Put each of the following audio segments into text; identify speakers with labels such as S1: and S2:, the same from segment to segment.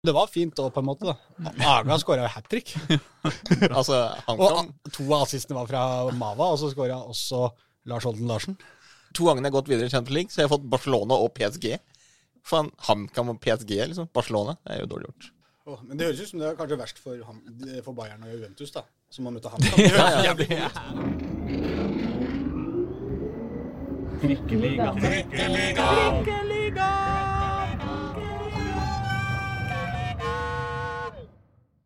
S1: Det var fint òg, på en måte. da. Aga skåra hat trick.
S2: Altså,
S1: Og to av assistene var fra Mava, og så skåra også Lars Holden Larsen.
S2: To ganger jeg har gått videre i Champions League, så jeg har fått Barcelona og PSG. Faen, HamKam og PSG, liksom. Barcelona. Det er jo dårlig gjort.
S1: Oh, men det høres ut som det er kanskje verst for, ham, for Bayern og Juventus, da. Som har møtt HamKam. Det høres jævlig godt ut.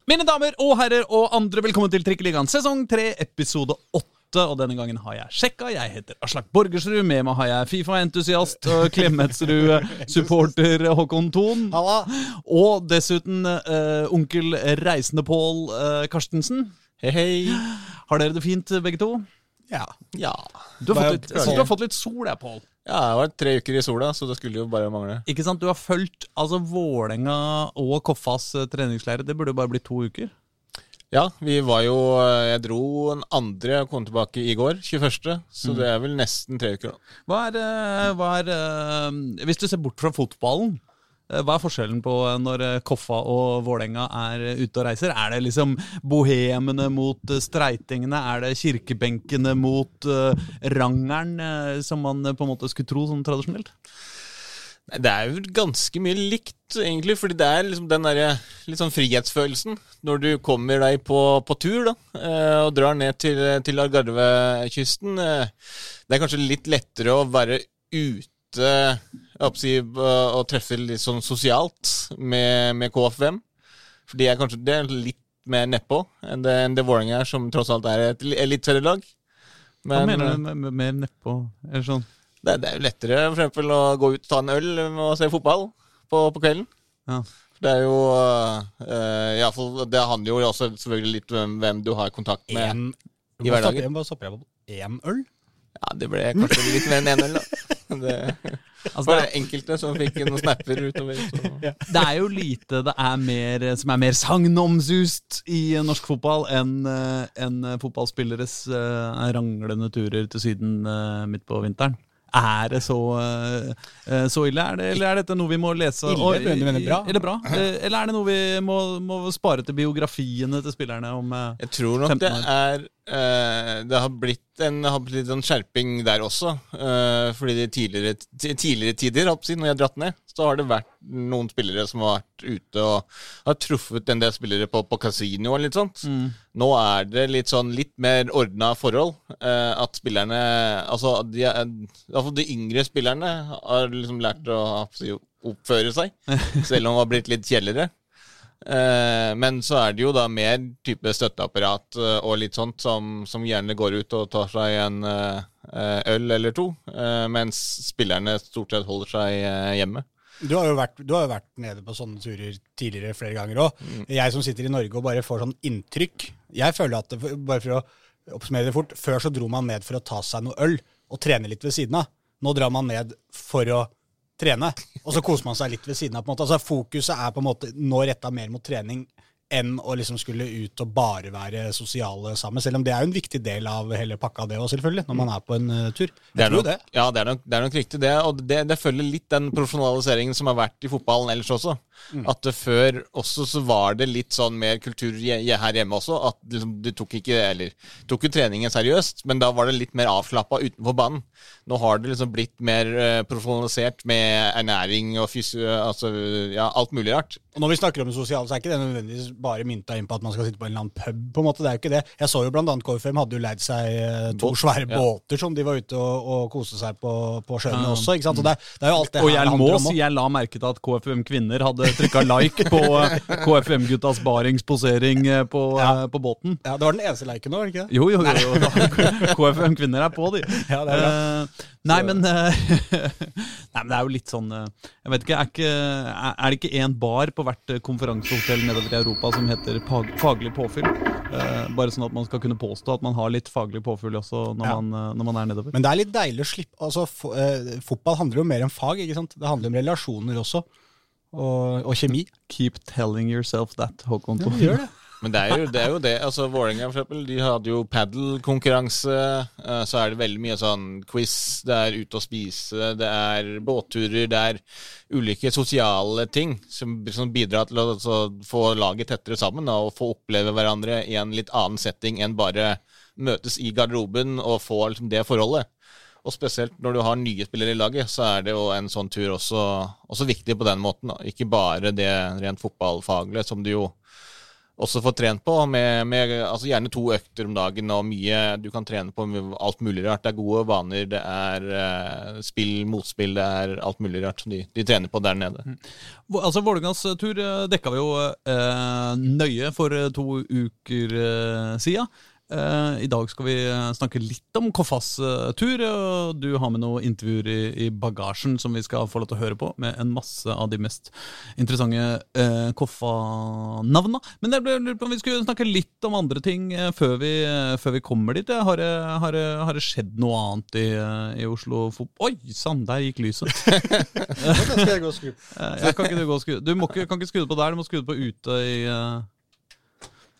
S3: Mine damer og herrer og andre, velkommen til Trikkeligaen sesong 3, episode 8. Og denne gangen har jeg sjekka. Jeg heter Aslak Borgersrud. Med meg har jeg Fifa-entusiast Klemetsrud-supporter Håkon Thon. Og dessuten uh, onkel Reisende Pål uh, Karstensen.
S2: Hei, hei.
S3: Har dere det fint, begge to?
S1: Ja.
S2: Ja.
S3: Du har, fått litt, jeg synes du har fått litt sol, jeg, Pål.
S2: ja, jeg har vært tre uker i sola, så det skulle jo bare mangle.
S3: Ikke sant? Du har fulgt altså, Vålerenga og Koffas eh, treningsleire. Det burde jo bare bli to uker.
S2: Ja, vi var jo Jeg dro den andre og kom tilbake i går, 21., så det er vel nesten tre uker. da.
S3: Hva er, eh, hva er eh, Hvis du ser bort fra fotballen, eh, hva er forskjellen på eh, når eh, Koffa og Vålerenga er eh, ute og reiser? Er det liksom bohemene mot eh, streitingene? Er det kirkebenkene mot eh, rangeren, eh, som man eh, på en måte skulle tro sånn tradisjonelt?
S2: Det er jo ganske mye likt, egentlig, fordi det er liksom den der, litt sånn frihetsfølelsen når du kommer deg på, på tur da, eh, og drar ned til, til Algarvekysten. eh, Det er kanskje litt lettere å være ute å si, og treffe litt sånn sosialt med, med KFM. For de er kanskje det er litt mer nedpå enn det, enn det Vålerenga er, som tross alt er et eliteserielag.
S3: Hva mener
S2: eh,
S3: du med, med mer nedpå? Eller sånn?
S2: det, det er jo lettere for eksempel, å gå ut og ta en øl og se fotball på, på kvelden.
S3: Ja.
S2: Det er jo uh, i fall, Det handler jo også selvfølgelig litt om hvem du har kontakt med.
S1: En,
S2: I hverdagen.
S1: Bare stopper jeg på én øl?
S2: Ja, Det ble kanskje litt mer enn én øl, da. Det
S3: Altså, det, er,
S2: enkelte som fikk noen snapper utover. Så.
S3: det er jo lite det er mer, som er mer sagnomsust i norsk fotball enn en fotballspilleres uh, ranglende turer til Syden uh, midt på vinteren. Er det så, eh, eh, så ille, er det, eller er dette noe vi må lese?
S1: Ille,
S3: og-
S1: men mener bra?
S3: Eller bra? Eh, Eller er det noe vi må, må spare til biografiene til spillerne om 15 år?
S2: Jeg tror nok det er eh, Det har blitt en, har blitt en skjerping der også. eh, fordi de tidligere, tidligere tider, når jeg har dratt ned, så har det vært noen spillere som har vært ute og har truffet en del spillere på, på kasino og litt sånt.
S3: Mm.
S2: Nå er det litt sånn litt mer ordna forhold. eh, at spillerne Altså de, altså de yngre spillerne har liksom lært å oppføre seg, selv om de har blitt litt kjedeligere. Eh, men så er det jo da mer type støtteapparat eh, og litt sånt som, som gjerne går ut og tar seg en eh, øl eller to, mens spillerne stort sett holder seg hjemme.
S1: Du har, jo vært, du har vært nede på sånne turer tidligere flere ganger òg. Jeg som sitter i Norge og bare får sånn inntrykk Jeg føler at, det, bare for å oppsummere det fort, før så dro man ned for å ta seg noe øl og trene litt ved siden av. Nå drar man ned for å trene, og så koser man seg litt ved siden av. på en måte. Altså Fokuset er på en måte nå retta mer mot trening enn å liksom skulle ut og bare være sosiale sammen. Selv om det er jo en viktig del av hele pakka, det òg, selvfølgelig, når man er på en eh, tur. Jeg
S2: Det er nok,
S1: det.
S2: Ja, det er, nok, det er nok riktig, det. Og det, det følger litt den profesjonaliseringen som har vært i fotballen ellers også.
S1: Mm.
S2: At før også så var det litt sånn mer kultur her hjemme også. At liksom, du tok ikke Eller tok jo treningen seriøst, men da var det litt mer avslappa utenfor banen. Nå har det liksom blitt mer eh, profesjonalisert med ernæring og fysio... Altså, ja, alt mulig rart.
S1: Og når vi snakker om det sosiale, så er ikke det nødvendigvis bare mynta inn på at man skal sitte på en eller annen pub. på en måte, det er jo ikke det. Jeg så jo annet KFM hadde jo leid seg eh, to
S2: Båt,
S1: svære
S2: ja.
S1: båter som de var ute og, og koste seg på, på sjøen med også. ikke sant? Så det, det er jo alt det
S3: Og
S1: her
S3: jeg
S1: det
S3: må
S1: handler om
S3: si jeg la merke til at KFM kvinner hadde trykka like på eh, KFM-guttas baringsposering eh, på, ja. på båten.
S1: Ja, Det var den eneste liken nå, var det ikke det?
S3: Jo, jo, jo. jo. da- KFM kvinner er på, de.
S1: Ja, det er bra.
S3: Nei, men Nei, men det er jo litt sånn Jeg vet ikke, er, ikke, er det ikke én bar på hvert eh, konferansehotell nedover i Europa som heter faglig påfyll? Eh, bare sånn at man skal kunne påstå at man har litt faglig påfyll også når,
S1: Ja.
S3: man, eh, når man er nedover.
S1: Men det er litt deilig å slippe altså, eh, Fotball handler jo mer om fag. ikke sant? Det handler om relasjoner også. Og, og kjemi.
S3: Keep telling yourself that, Håkon.
S1: Ja, gjør det.
S2: Men det er jo det. Er jo det. Altså, Vålerenga hadde jo padelkonkurranse. Uh, så er det veldig mye sånn quiz, det er ute å spise, det er båtturer, det er ulike sosiale ting som, som bidrar til å altså, få laget tettere sammen da, og få oppleve hverandre i en litt annen setting enn bare møtes i garderoben og få liksom, det forholdet. Og spesielt når du har nye spillere i laget, så er det jo en sånn tur også, også viktig på den måten. Da. Ikke bare det rent fotballfaglige, som du jo også får trent på, med, med altså gjerne to økter om dagen og mye du kan trene på alt mulig rart. Det er gode vaner, det er uh, spill, motspill, det er alt mulig rart de, de trener på der nede. Mm.
S3: Altså Vålerengas tur eh, dekka vi jo uh, nøye for to uker uh, sia. Uh, I dag skal vi eh, snakke litt om Koffas uh, tur. og Du har med noen intervjuer i, i, bagasjen som vi skal få lov til å høre på, med en masse av de mest interessante Koffa-navna. Men jeg lurer på om vi skulle snakke litt om andre ting før vi, før, vi, kommer dit. Har det, har, det, har det, skjedd noe annet i, i Oslo fotball? Oi sann, der gikk lyset!
S1: skal jeg gå og skru ja,
S3: kan ikke du gå og skru Du må ikke, kan ikke skru det på der, du må skru det på ute i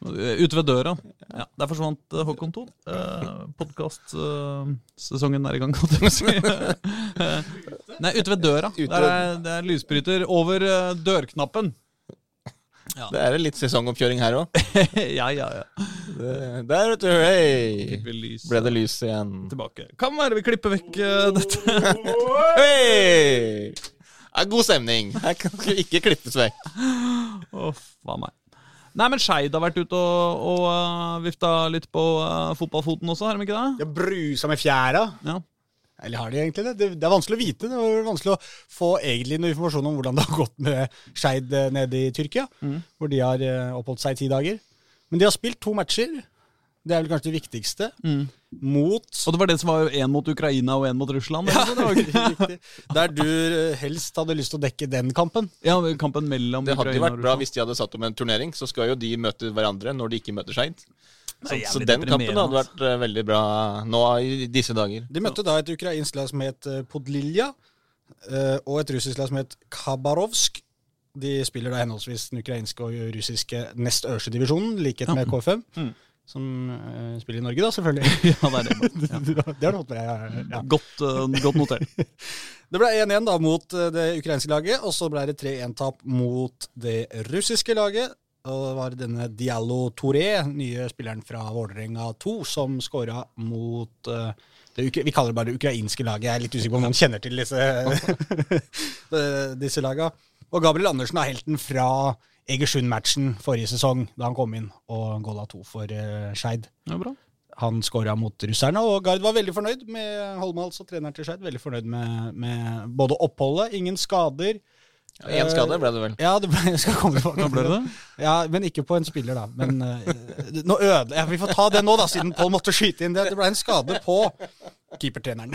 S3: Ute ved døra. Ja, Der forsvant uh, Håkon Thon. Eh, Podkastsesongen uh, er i gang. Nei, ute ved døra. Ute der er, det er lysbryter over uh, dørknappen.
S2: Ja. Det er litt sesongoppkjøring her òg.
S3: ja, ja, ja.
S2: der, vet du. Hei! Ble det lys igjen.
S3: Tilbake. Kan være vi klipper vekk dette.
S2: Hei! Det er god stemning. Her kan ikke klippes vekk.
S3: Uff a meg. Nei, men Skeid har vært ute og, og uh, vifta litt på uh, fotballfoten også, har de ikke det?
S1: De har Brusa med fjæra. Ja. Eller har de egentlig det? det? Det er vanskelig å vite. Det er vanskelig å få egentlig noe informasjon om hvordan det har gått med Skeid uh, nede i Tyrkia, mm. hvor de har oppholdt seg i ti dager. Men de har spilt to matcher. Det er vel kanskje det viktigste. Mm. Mot
S3: Og det var det som var én mot Ukraina og én mot Russland? Ja, det var
S1: riktig. Der du eh, helst hadde lyst til å dekke den kampen.
S3: Ja, kampen mellom Ukraina og Russland.
S2: Det hadde jo vært bra hvis de hadde satt om en turnering. Så skal jo de møte hverandre når de ikke møter seint. Så, så, den kampen hadde vært uh, veldig bra nå i disse dager.
S1: De møtte da et ukrainsk lag som het uh, Podlilja, uh, og et russisk lag som het Khabarovsk. De spiller da henholdsvis den ukrainske og russiske nest øverste divisjonen, likhet med KFM. Mm. Som uh, spiller i Norge, da, selvfølgelig.
S3: ja, det er det. Ja.
S1: det har du fått med
S3: ja. godt, uh, godt notert.
S1: det ble 1-1 da mot uh, det ukrainske laget, og så ble det 3-1-tap mot det russiske laget. Og det var denne Diallo Touré, nye spilleren fra Vålerenga 2, som skåra mot det, Vi kaller det bare det ukrainske laget. Jeg er litt usikker på om noen kjenner til disse, disse laga. Og Gabriel Andersen er helten fra Egersund-matchen forrige sesong, da han kom inn og golla to for uh, Skeid.
S3: Ja,
S1: han skåra mot russerne, og Gard var veldig fornøyd med Holmhals og treneren til Skeid. Veldig fornøyd med, med, både oppholdet, ingen skader.
S2: Én skade ble det vel?
S1: Ja, det ble, skal komme tilbake.
S3: ble det?
S1: Ja, Men ikke på en spiller, da. Men uh, nå øde, ja, Vi får ta det nå, da, siden Pål måtte skyte inn det. Det ble en skade på keepertreneren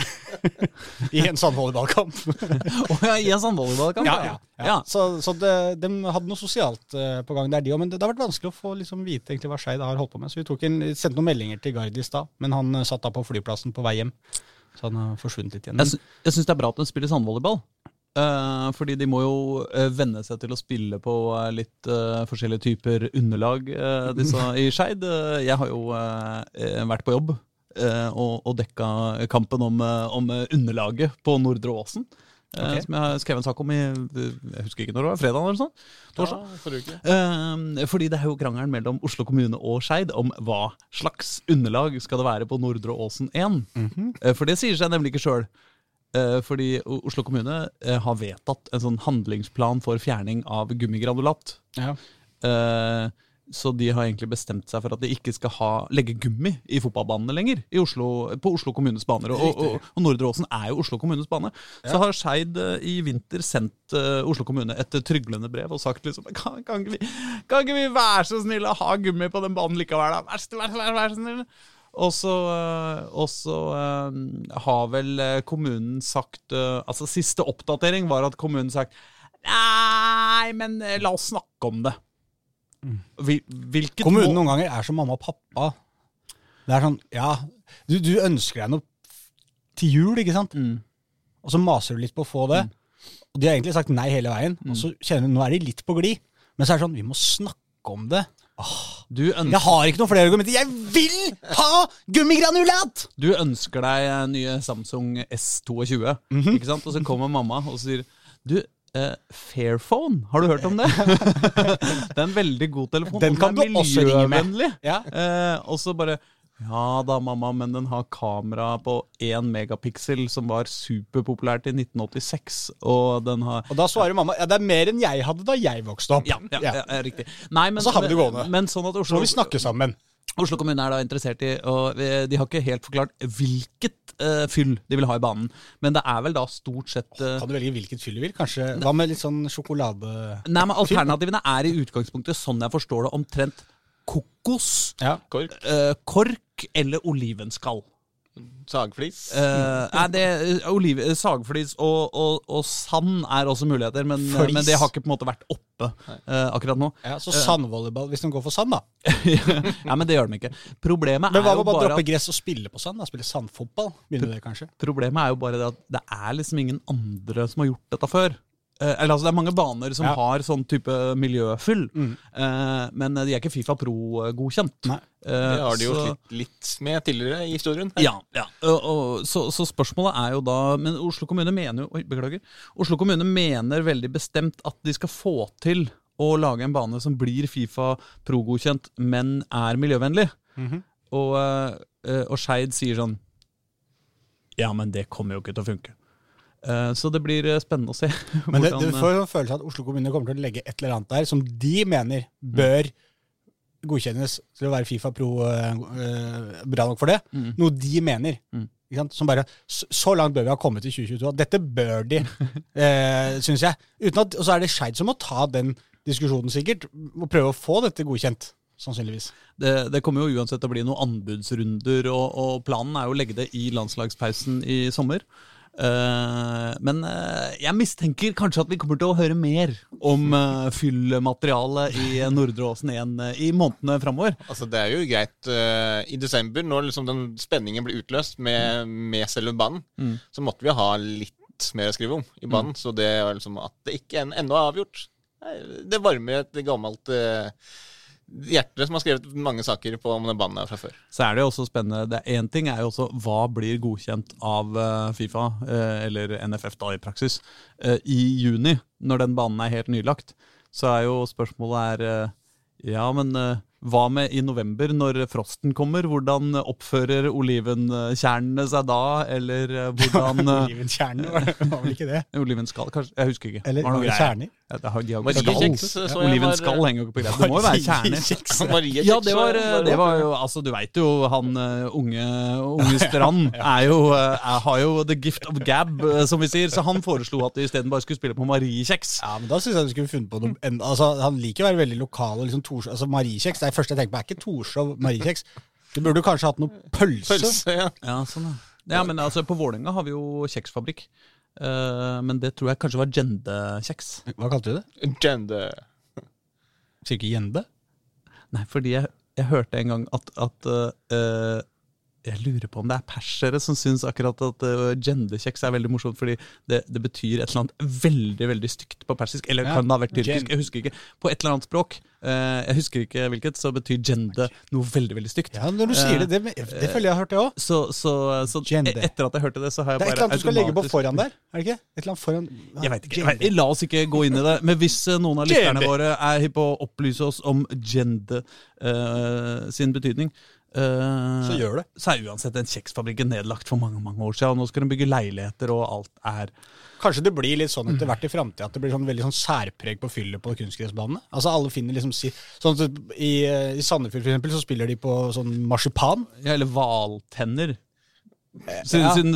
S1: i en sandvolleyballkamp.
S3: oh, ja, I en sandvolleyballkamp?
S1: Ja, ja, ja. ja. Så, så det, de hadde noe sosialt uh, på gang der, de òg. Men det, det, har vært vanskelig å få liksom, vite egentlig hva Skeid har holdt på med. Så vi tok en, sendte noen meldinger til Gard i stad, men han uh, satt da på flyplassen på vei hjem. Så han har forsvunnet litt igjen.
S3: Jeg, sy jeg syns det er bra at de spiller sandvolleyball. Uh, fordi de må jo uh, venne seg til å spille på uh, litt forskjellige typer underlag, disse i Skeid. jeg har jo vært på jobb og, og, dekka kampen om, om underlaget på Nordre Åsen. Okay. Som jeg har skrevet en sak om i jeg husker ikke når det var, fredag eller sånn. Torsdag. Ja, fordi det er jo krangelen mellom Oslo kommune og Skeid om hva slags underlag skal det være på Nordre Åsen 1. Mm -hmm. For det sier seg nemlig ikke sjøl. Eh, fordi Oslo kommune eh, har vedtatt en sånn handlingsplan for fjerning av gummigranulat. Ja. Eh, så de har egentlig bestemt seg for at de ikke skal ha, legge gummi i fotballbanene lenger. Oslo, på Oslo kommunes baner. Og, og, og Nordre Åsen er jo Oslo kommunes bane. Ja. Så har Skeid i vinter sendt Oslo kommune et tryglende brev og sagt liksom kan, kan, ikke vi, kan ikke vi være så snille å ha gummi på den banen likevel, da? Vær, vær, vær, vær så snill. Og så, uh, har vel eh, kommunen sagt Altså, siste oppdatering var at kommunen sagt Nei, men la oss snakke om det.
S1: Mm. Hvilket Kommunen noen ganger er som mamma og pappa. Det er sånn Ja, du, du ønsker deg noe til jul, ikke sant? Mm. Og så maser du litt på å få det. Mm. Og de har egentlig sagt nei hele veien. Og så kjenner du nå er de litt på glid. Men så er det sånn Vi må snakke om det
S3: Du, ønsker,
S1: Jeg har ikke noen flere argumenter. Jeg vil ha gummigranulat!
S3: du ønsker deg eh, nye Samsung S22,
S1: Mhm.
S3: ikke sant? Og så kommer mamma og sier Du, eh, Fairphone, har du hørt om det? det er en veldig god telefon.
S1: Den
S3: og
S1: kan
S3: er
S1: du også ringe med.
S3: miljøvennlig.
S1: Ja.
S3: Eh, og så bare Ja da, mamma, men den har kamera på én megapiksel, som var superpopulært i 1986. Og den har
S1: Og da svarer mamma ja, det er mer enn jeg hadde da jeg vokste opp.
S3: Ja, ja, ja. ja riktig. Nei, men,
S1: Så har vi det gående.
S3: Men, men sånn at
S1: Så må vi snakke sammen.
S3: Oslo kommune er da interessert i Og de har ikke helt forklart hvilket uh, fyll de vil ha i banen. Men det er vel da stort sett uh,
S1: Kan du velge hvilket fyll du vil? Kanskje, Hva med litt sånn sjokolade...
S3: Nei, men Alternativene er i utgangspunktet, sånn jeg forstår det, omtrent kokos,
S1: Ja.
S2: Kork,
S3: Uh, kork eller olivenskall.
S2: sagflis.
S3: Uh, nei, det, oliv, sagflis og, og, og sand er også muligheter, men, men det har ikke på en måte vært oppe uh, akkurat nå.
S1: Ja, Så sandvolleyball, hvis de går for sand, da.
S3: ja, men det gjør de ikke. Problemet
S1: Men hva med bare
S3: å
S1: droppe gress og spille på sand? da? Spille sandfotball? Begynner det kanskje?
S3: problemet er jo bare det at det er liksom ingen andre som har gjort dette før. Eh, eller altså Det er mange baner som
S1: Ja.
S3: har sånn type miljøfyll,
S1: Mm.
S3: eh, men de er ikke Fifa Pro-godkjent.
S1: Nei.
S3: Eh,
S2: Det har de jo
S3: så-
S2: slitt litt med tidligere i historien.
S3: Ja, ja. Og, og, så, så spørsmålet er jo da Men Oslo kommune mener jo Oi, beklager. Oslo kommune mener veldig bestemt at de skal få til å lage en bane som blir Fifa Pro-godkjent, men er miljøvennlig.
S1: Mhm.
S3: Og, eh, og Skeid sier sånn Ja, men det kommer jo ikke til å funke. Eh, Så det blir eh, spennende å se.
S1: Men det, du får jo en følelse av at Oslo kommune kommer til å legge et eller annet der som de mener bør godkjennes til å være Fifa Pro eh, eh, bra nok for det.
S3: Mm.
S1: Noe de mener.
S3: Mm.
S1: Ikke sant? Som bare, så, langt bør vi ha kommet i 2022 at dette bør de, eh, syns jeg. Uten at, og så er det Skeid som må ta den diskusjonen, sikkert, og prøve å få dette godkjent. Sannsynligvis.
S3: det, det kommer jo uansett til å bli noen anbudsrunder, og, og planen er jo å legge det i landslagspausen i sommer. Eh, men eh, jeg mistenker kanskje at vi kommer til å høre mer om uh, fyllmaterialet i Nordre Åsen igjen eh, i månedene framover.
S2: Altså Det er jo greit I desember, når liksom den spenningen blir utløst med, med selve banen,
S3: Mm.
S2: så måtte vi ha litt mer å skrive om i banen. Så det er liksom at det ikke en, ennå er avgjort, det varmer et gammelt eh, hjerte som har skrevet mange saker på om den banen her fra før.
S3: Så er det jo også spennende. Det Én ting er jo også hva blir godkjent av eh, Fifa, eh, eller NFF da i praksis, eh, i juni, når den banen er helt nylagt. Så er jo spørsmålet er Ja, men hva med i november, når frosten kommer? Hvordan oppfører olivenkjernene seg da? Eller eh, hvordan eh,
S1: Olivenkjernene, var, det- var vel ikke det?
S3: Olivenskall, kanskje? Jeg husker ikke.
S1: Eller
S3: Var det noe
S1: var kjerner?
S3: Ja, det har, de har Olivenskall henger jo ikke på greip. Det må jo være kjerner. Ja, det var, det var jo Altså, du veit jo han eh, unge, unge Strand er jo, er, har jo the gift of gab, som vi sier. Så han foreslo at de isteden bare skulle spille på Mariekjeks.
S1: Ja, men da synes jeg du skulle funnet på noe altså, Han liker å være veldig lokal. og liksom Tors, altså Mariekjeks, er det første jeg tenker på, er ikke Torshov Mariekjeks. Du burde kanskje hatt noe pølse.
S2: Pølse, ja.
S3: Ja, sånn ja. men altså, på Vålerenga har vi jo kjeksfabrikk. Uh, men det tror jeg kanskje var Gjende-kjeks.
S1: Hva kalte du det?
S2: Gender.
S1: Sier ikke Gjende?
S3: Nei, fordi jeg, jeg hørte en gang at, at eh, Jeg lurer på om det er persere som syns akkurat at uh, gendekjeks er veldig morsomt, fordi det, det betyr et eller annet veldig veldig stygt på persisk. Eller
S1: Ja,
S3: kan det ha vært tyrkisk? Jeg husker ikke. På et eller annet språk, uh, jeg husker ikke hvilket, så betyr gende noe veldig veldig stygt.
S1: Ja, når du sier det, det, det føler jeg har hørt det òg.
S3: Så, så, så
S1: Gende.
S3: e- etter at jeg hørte det, så har jeg bare
S1: Det er et eller annet du skal legge på foran der, er det ikke? Et eller annet foran
S3: Jeg vet ikke. Jeg- La oss ikke gå inn i det. Men hvis eh, noen av lytterne våre er hypp på å opplyse oss om gende uh, sin betydning, eh,
S1: Så gjør det.
S3: så er uansett den kjeksfabrikken nedlagt for mange mange år siden. og Nå skal de bygge leiligheter, og alt er
S1: Kanskje det blir litt sånn etter hvert i framtida at det blir sånn veldig sånn særpreg på fyllet på kunstgressbanene. Altså alle finner liksom si, sånn at I, i Sandefjord for eksempel, så spiller de på sånn marsipan.
S3: ja, Eller hvaltenner. Siden,
S1: Ja,
S3: siden,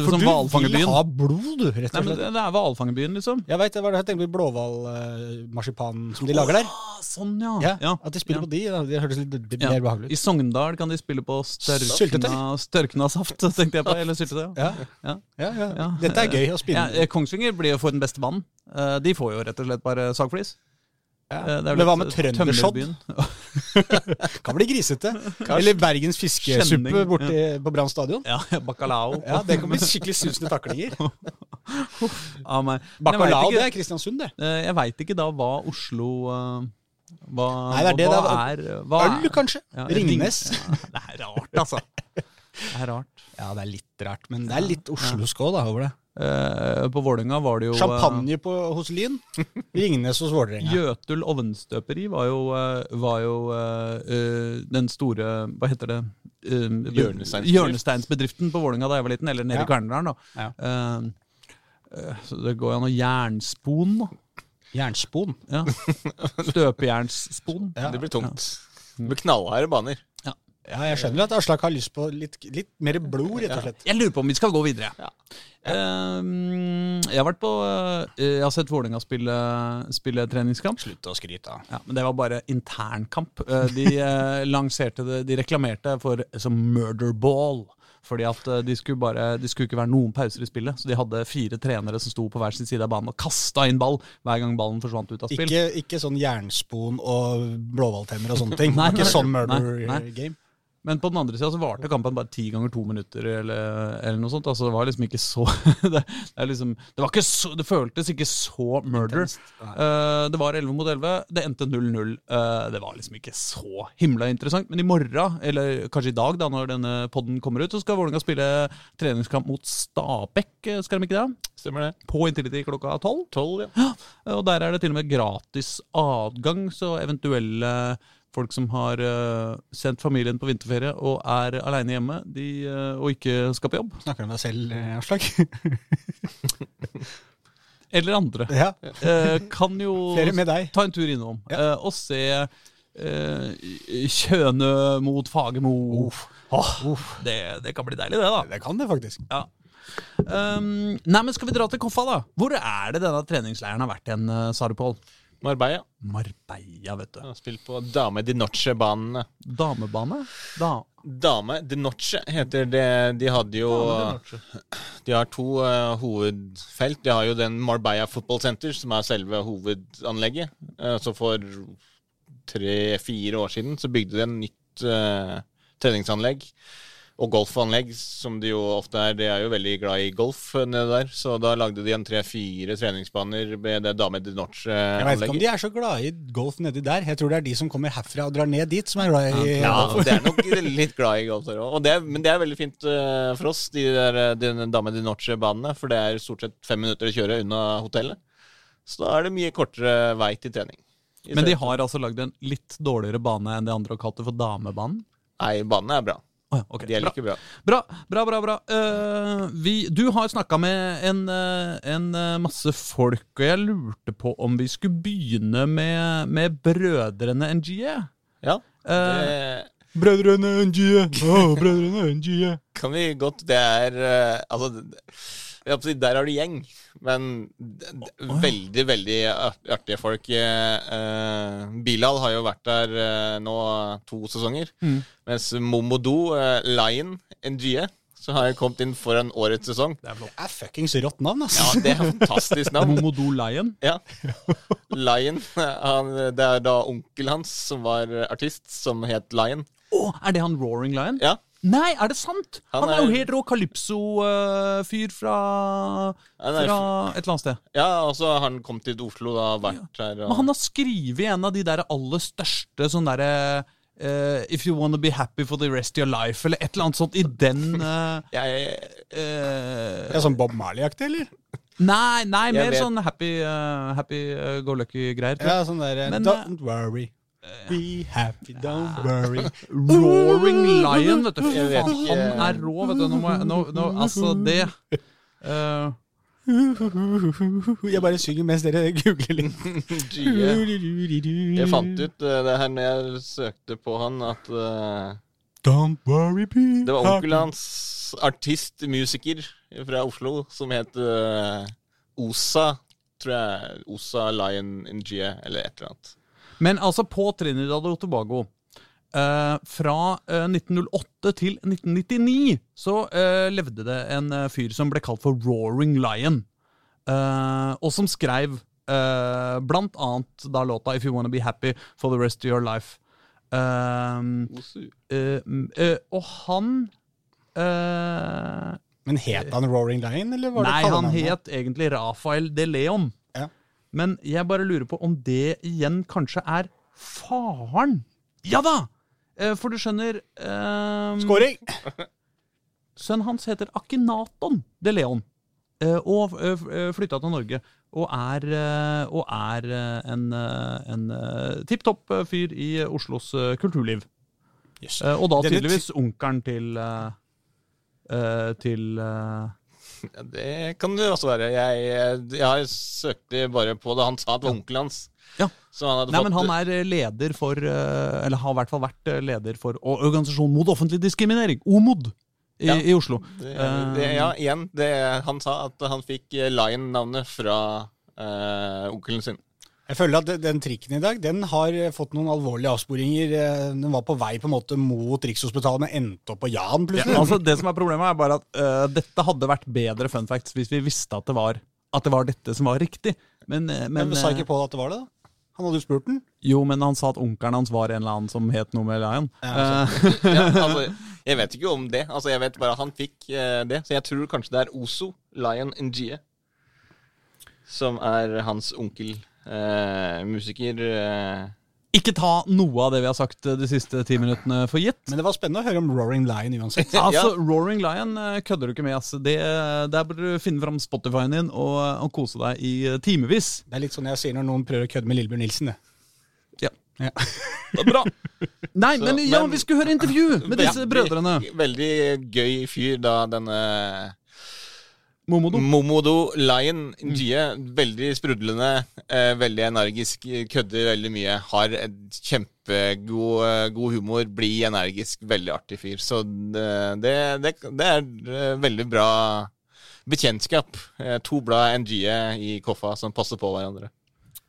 S1: for du vil ha blod, du, rett
S3: Nei, men det, det er hvalfangerbyen, liksom.
S1: Jeg veit det var det jeg tenkte på blåhvalmarsipan som de lager der.
S3: Oh, sånn, ja.
S1: Ja,
S3: ja.
S1: At de spiller på de. Det høres litt, mer behagelig
S3: I. Sogndal kan de spille på størkna, størkna saft, tenkte jeg på. Eller syltetøy.
S1: Ja.
S3: Ja.
S1: Ja, ja.
S3: Ja.
S1: Dette er gøy å spille.
S3: eh, Kongsvinger blir jo for den beste banen. Eh, De får jo rett og slett bare sagflis.
S1: Ja.
S3: Eh, det
S1: Men hva med
S3: tømmerbyen.
S1: Kan bli grisete. Eller Bergens fiskesuppe
S3: Skjenning,
S1: borti på Brann stadion.
S3: Ja, bacalao.
S1: Ja, Det kan bli skikkelig susende taklinger.
S3: Men
S1: Bacalao, det er Kristiansund, det.
S3: eh, Jeg veit ikke da hva Oslo eh, Hva,
S1: Nei, det er det,
S3: hva
S1: det
S3: er, hva
S1: Øl, kanskje?
S3: Ja,
S1: Ringnes?
S3: Ja, det er rart, altså. Det er rart.
S1: Ja, det er litt rart, men det er litt oslosk òg, da, over det.
S3: Eh, på Vålerenga var det jo eh,
S1: Champagne på, hos Lyn. Ringnes hos Vålerenga.
S3: Jøtul ovnstøperi var jo, eh, var jo eh, eh, den store Hva heter det? Eh, be- Hjørnesteinsbedriften på Vålerenga da jeg var liten, eller nede
S1: Ja.
S3: i Kværndalen. da.
S1: Ja.
S3: Eh, eh, så det går jo an å jernspon.
S1: Jernspon.
S3: Ja. Støpejernsspon.
S1: Ja.
S2: Det blir tungt. Det blir knallharde baner.
S1: Ja, jeg skjønner at Aslak har lyst på litt, litt mer blod, rett og slett.
S3: Jeg lurer på om vi skal gå videre.
S2: Ja.
S3: Uh, jeg har vært på uh, Jeg har sett Vålerenga spille, spille treningskamp.
S1: Slutt å skryte.
S3: Ja, men det var bare internkamp. Uh, De lanserte det, de reklamerte for som murder ball. Fordi at de skulle bare de skulle ikke være noen pauser i spillet. Så de hadde fire trenere som sto på hver sin side av banen og kasta inn ball hver gang ballen forsvant ut av spill.
S1: Ikke, ikke sånn jernspon og blåhvaltenner og sånne ting.
S3: Nei,
S1: ikke
S3: nei,
S1: sånn
S3: nei,
S1: murder
S3: nei.
S1: game.
S3: Men på den andre sida så varte kampen bare ti ganger to minutter, eller, eller noe sånt. Altså det var liksom ikke så Det, det, liksom, det, var ikke så, det føltes ikke så murder. Uh, det var 11 mot 11. Det endte 0-0. Uh, det var liksom ikke så himla interessant. Men i morgen, eller kanskje i dag, da når denne podden kommer ut, så skal Vålerenga spille treningskamp mot Stabæk, eh, skal de ikke det?
S2: Stemmer det?
S3: På Intility klokka. Tolv,
S2: ja.
S3: Og der er det til og med gratis adgang, så eventuelle folk som har uh, sendt familien på vinterferie og er aleine hjemme de, uh, og ikke skal på jobb,
S1: Snakker du om deg selv, eh, Aslak?
S3: eller andre,
S1: ja.
S3: Uh, kan jo ta en tur innom
S1: Ja.
S3: og se Kjøne mot Fagermo. Åh, det, det kan bli deilig, det, da.
S1: Det kan det faktisk.
S3: Ja. Um, nei, men Skal vi dra til Koffa, da? Hvor er det denne treningsleiren har vært igjen, Sarupol? Pål?
S2: Marbella.
S3: Marbella, vet du.
S2: Har spilt på Dame di Noche-banene.
S3: Damebane? Da.
S2: Dame di Noche heter det. De hadde jo De har to uh, hovedfelt. De har jo den Marbella Football Center, som er selve hovedanlegget. Uh, så for tre-fire år siden så bygde de en nytt uh, treningsanlegg. Og golfanlegg, som de jo ofte er. De er jo veldig glad i golf eh, nede der. Så da lagde de en tre-fire treningsbaner med det Dame de Norge-anlegget.
S1: Jeg vet ikke om de er så glade i golf nedi der. Jeg tror det er de som kommer herfra og drar ned dit, som er glad i
S2: Ja,
S1: golf.
S2: det er nok litt glad i golf der òg. Men det er veldig fint eh, for oss, de der eh, de Dame de Norge-banene. For det er stort sett fem minutter å kjøre unna hotellet. Så da er det mye kortere vei til trening.
S3: Men de har altså lagd en litt dårligere bane enn de andre og kalt det for damebanen?
S2: Nei, banen er bra.
S3: Oh, ja, okay.
S2: De er
S3: bra.
S2: like bra.
S3: bra, bra, bra. bra. Uh, vi, du har snakka med en, eh, en eh, masse folk, og jeg lurte på om vi skulle begynne med, med brødrene NGE.
S2: Ja, det...
S1: Uh, Brødrene NGE, Oh, brødrene NGE.
S2: kan vi godt Det er uh, Altså, det- der har du gjeng. Men veldig, veldig art- artige folk. Eh, eh, Bilal har jo vært der eh, nå to sesonger.
S3: Mm.
S2: Mens Momodou, eh, Lion, NGE, så har jeg kommet inn for en årets sesong.
S1: Det er fuckings rått navn, ass.
S2: Ja, det er fantastisk navn.
S3: Momodo Lion.
S2: Ja. Lion. Han, det er da onkelen hans som var artist, som het Lion.
S3: Å, er det han Roaring Lion?
S2: Ja.
S3: Nei, er det sant? Han,
S2: Han
S3: er jo helt rå Calypso-fyr fra, fra et eller annet sted.
S2: Ja, altså, han kom til Oslo da, vært her.
S3: Men han har skrevet en av de der aller største sånn derre Uh, If you wanna be happy for the rest of your life, eller et eller annet sånt i den uh,
S2: Jeg,
S3: uh,
S1: Det er sånn Bob Marley-aktig, eller?
S3: Nei, nei, mer
S2: vet-
S3: sånn happy, happy go lucky-greier.
S1: Ja, sånn der
S3: Men,
S1: Don't worry. Be happy, don't worry.
S3: Roaring Lion, vet du.
S2: Jeg vet ikke.
S3: han er rå, vet du. Nå må jeg nå, nå, Altså, det uh,
S1: Jeg bare synger mens dere googler litt.
S2: Jeg fant ut eh, det her når jeg søkte på han, at uh,
S1: Don't worry, be
S2: det var onkelen hans, artist, musiker fra Oslo, som het uh, Osa. Tror jeg. Osa Lion Ngie, eller et eller annet.
S3: Men altså, på Trinidad og Tobago Uh, Fra uh, 1908 til 1999 så uh, levde det en eh, fyr som ble kalt for Roaring Lion. eh, og som skrev eh, blant annet da låta If You Wanna Be Happy for the Rest of Your Life. Eh, eh, og han eh,
S1: Men het han Roaring Lion, eller var det
S3: Nei, han het egentlig Rafael de Leon. Men jeg bare lurer på om det igjen kanskje er Faren! Ja da! Eh, For du skjønner eh,
S1: Skåring!
S3: Sønnen hans heter Akinaton de Leon. eh, Og eh, flytta til Norge. Og er, og er en, en tipp topp fyr i Oslos kulturliv.
S1: Yes.
S3: Og da tydeligvis onkelen til Til
S2: Ja, det kan det også være. Jeg, jeg søkte bare på det. Han sa at det var onkelen hans.
S3: Ja.
S2: Han
S3: Nei,
S2: fått
S3: men han er eh, leder for eh, Eller har i hvert fall vært eh, leder for Organisasjonen mot offentlig diskriminering, OMOD, i,
S2: Ja.
S3: i Oslo.
S2: det, det, Ja, igjen. Det, han sa at han fikk eh, Lion-navnet fra uh, onkelen sin.
S1: Jeg føler at den trikken i dag den har eh, fått noen alvorlige avsporinger. Eh, Den var på vei på en måte mot Rikshospitalet, men endte opp på Jan plutselig.
S3: Altså, det som er Problemet er bare at uh, dette hadde vært bedre fun facts hvis vi visste at det var, at det var dette som var riktig. Men, uh, men
S1: Men sa
S3: eh,
S1: ikke Pål at det var det, da? Han hadde jo spurt den.
S3: Jo, men han sa at onkelen hans var en eller annen som het noe med Lion.
S1: Ja,
S3: altså.
S2: Ja, altså, jeg vet ikke om det. Altså, jeg vet bare at han fikk uh, det. Så jeg tror kanskje det er Ozo, Lion Ngie, som er hans onkel. Eh, musiker uh...
S3: ikke ta noe av det vi har sagt eh, de siste ti minuttene for gitt.
S1: Men det var spennende å høre om Roaring Lion uansett.
S3: Altså, Roaring Lion kødder du ikke med. Altså. Det, der bør du finne fram Spotify-en din og, og kose deg i timevis.
S1: Det er litt sånn jeg sier når noen prøver å kødde med Lillebjørn Nilsen. Det.
S3: Ja.
S1: Ja.
S3: Det er bra. Nei,
S2: Så,
S3: men ja, vi skulle høre intervju med disse brødrene.
S2: Veldig gøy fyr, da, denne
S3: Momodo.
S2: Momodo Lion Ngie. Veldig sprudlende, eh, veldig energisk, kødder veldig mye. Har kjempegod eh, god humor, blid, energisk, veldig artig fyr. Så det, det, det, er eh, veldig bra bekjentskap. Eh, to blad Ngie i koffa som passer på hverandre.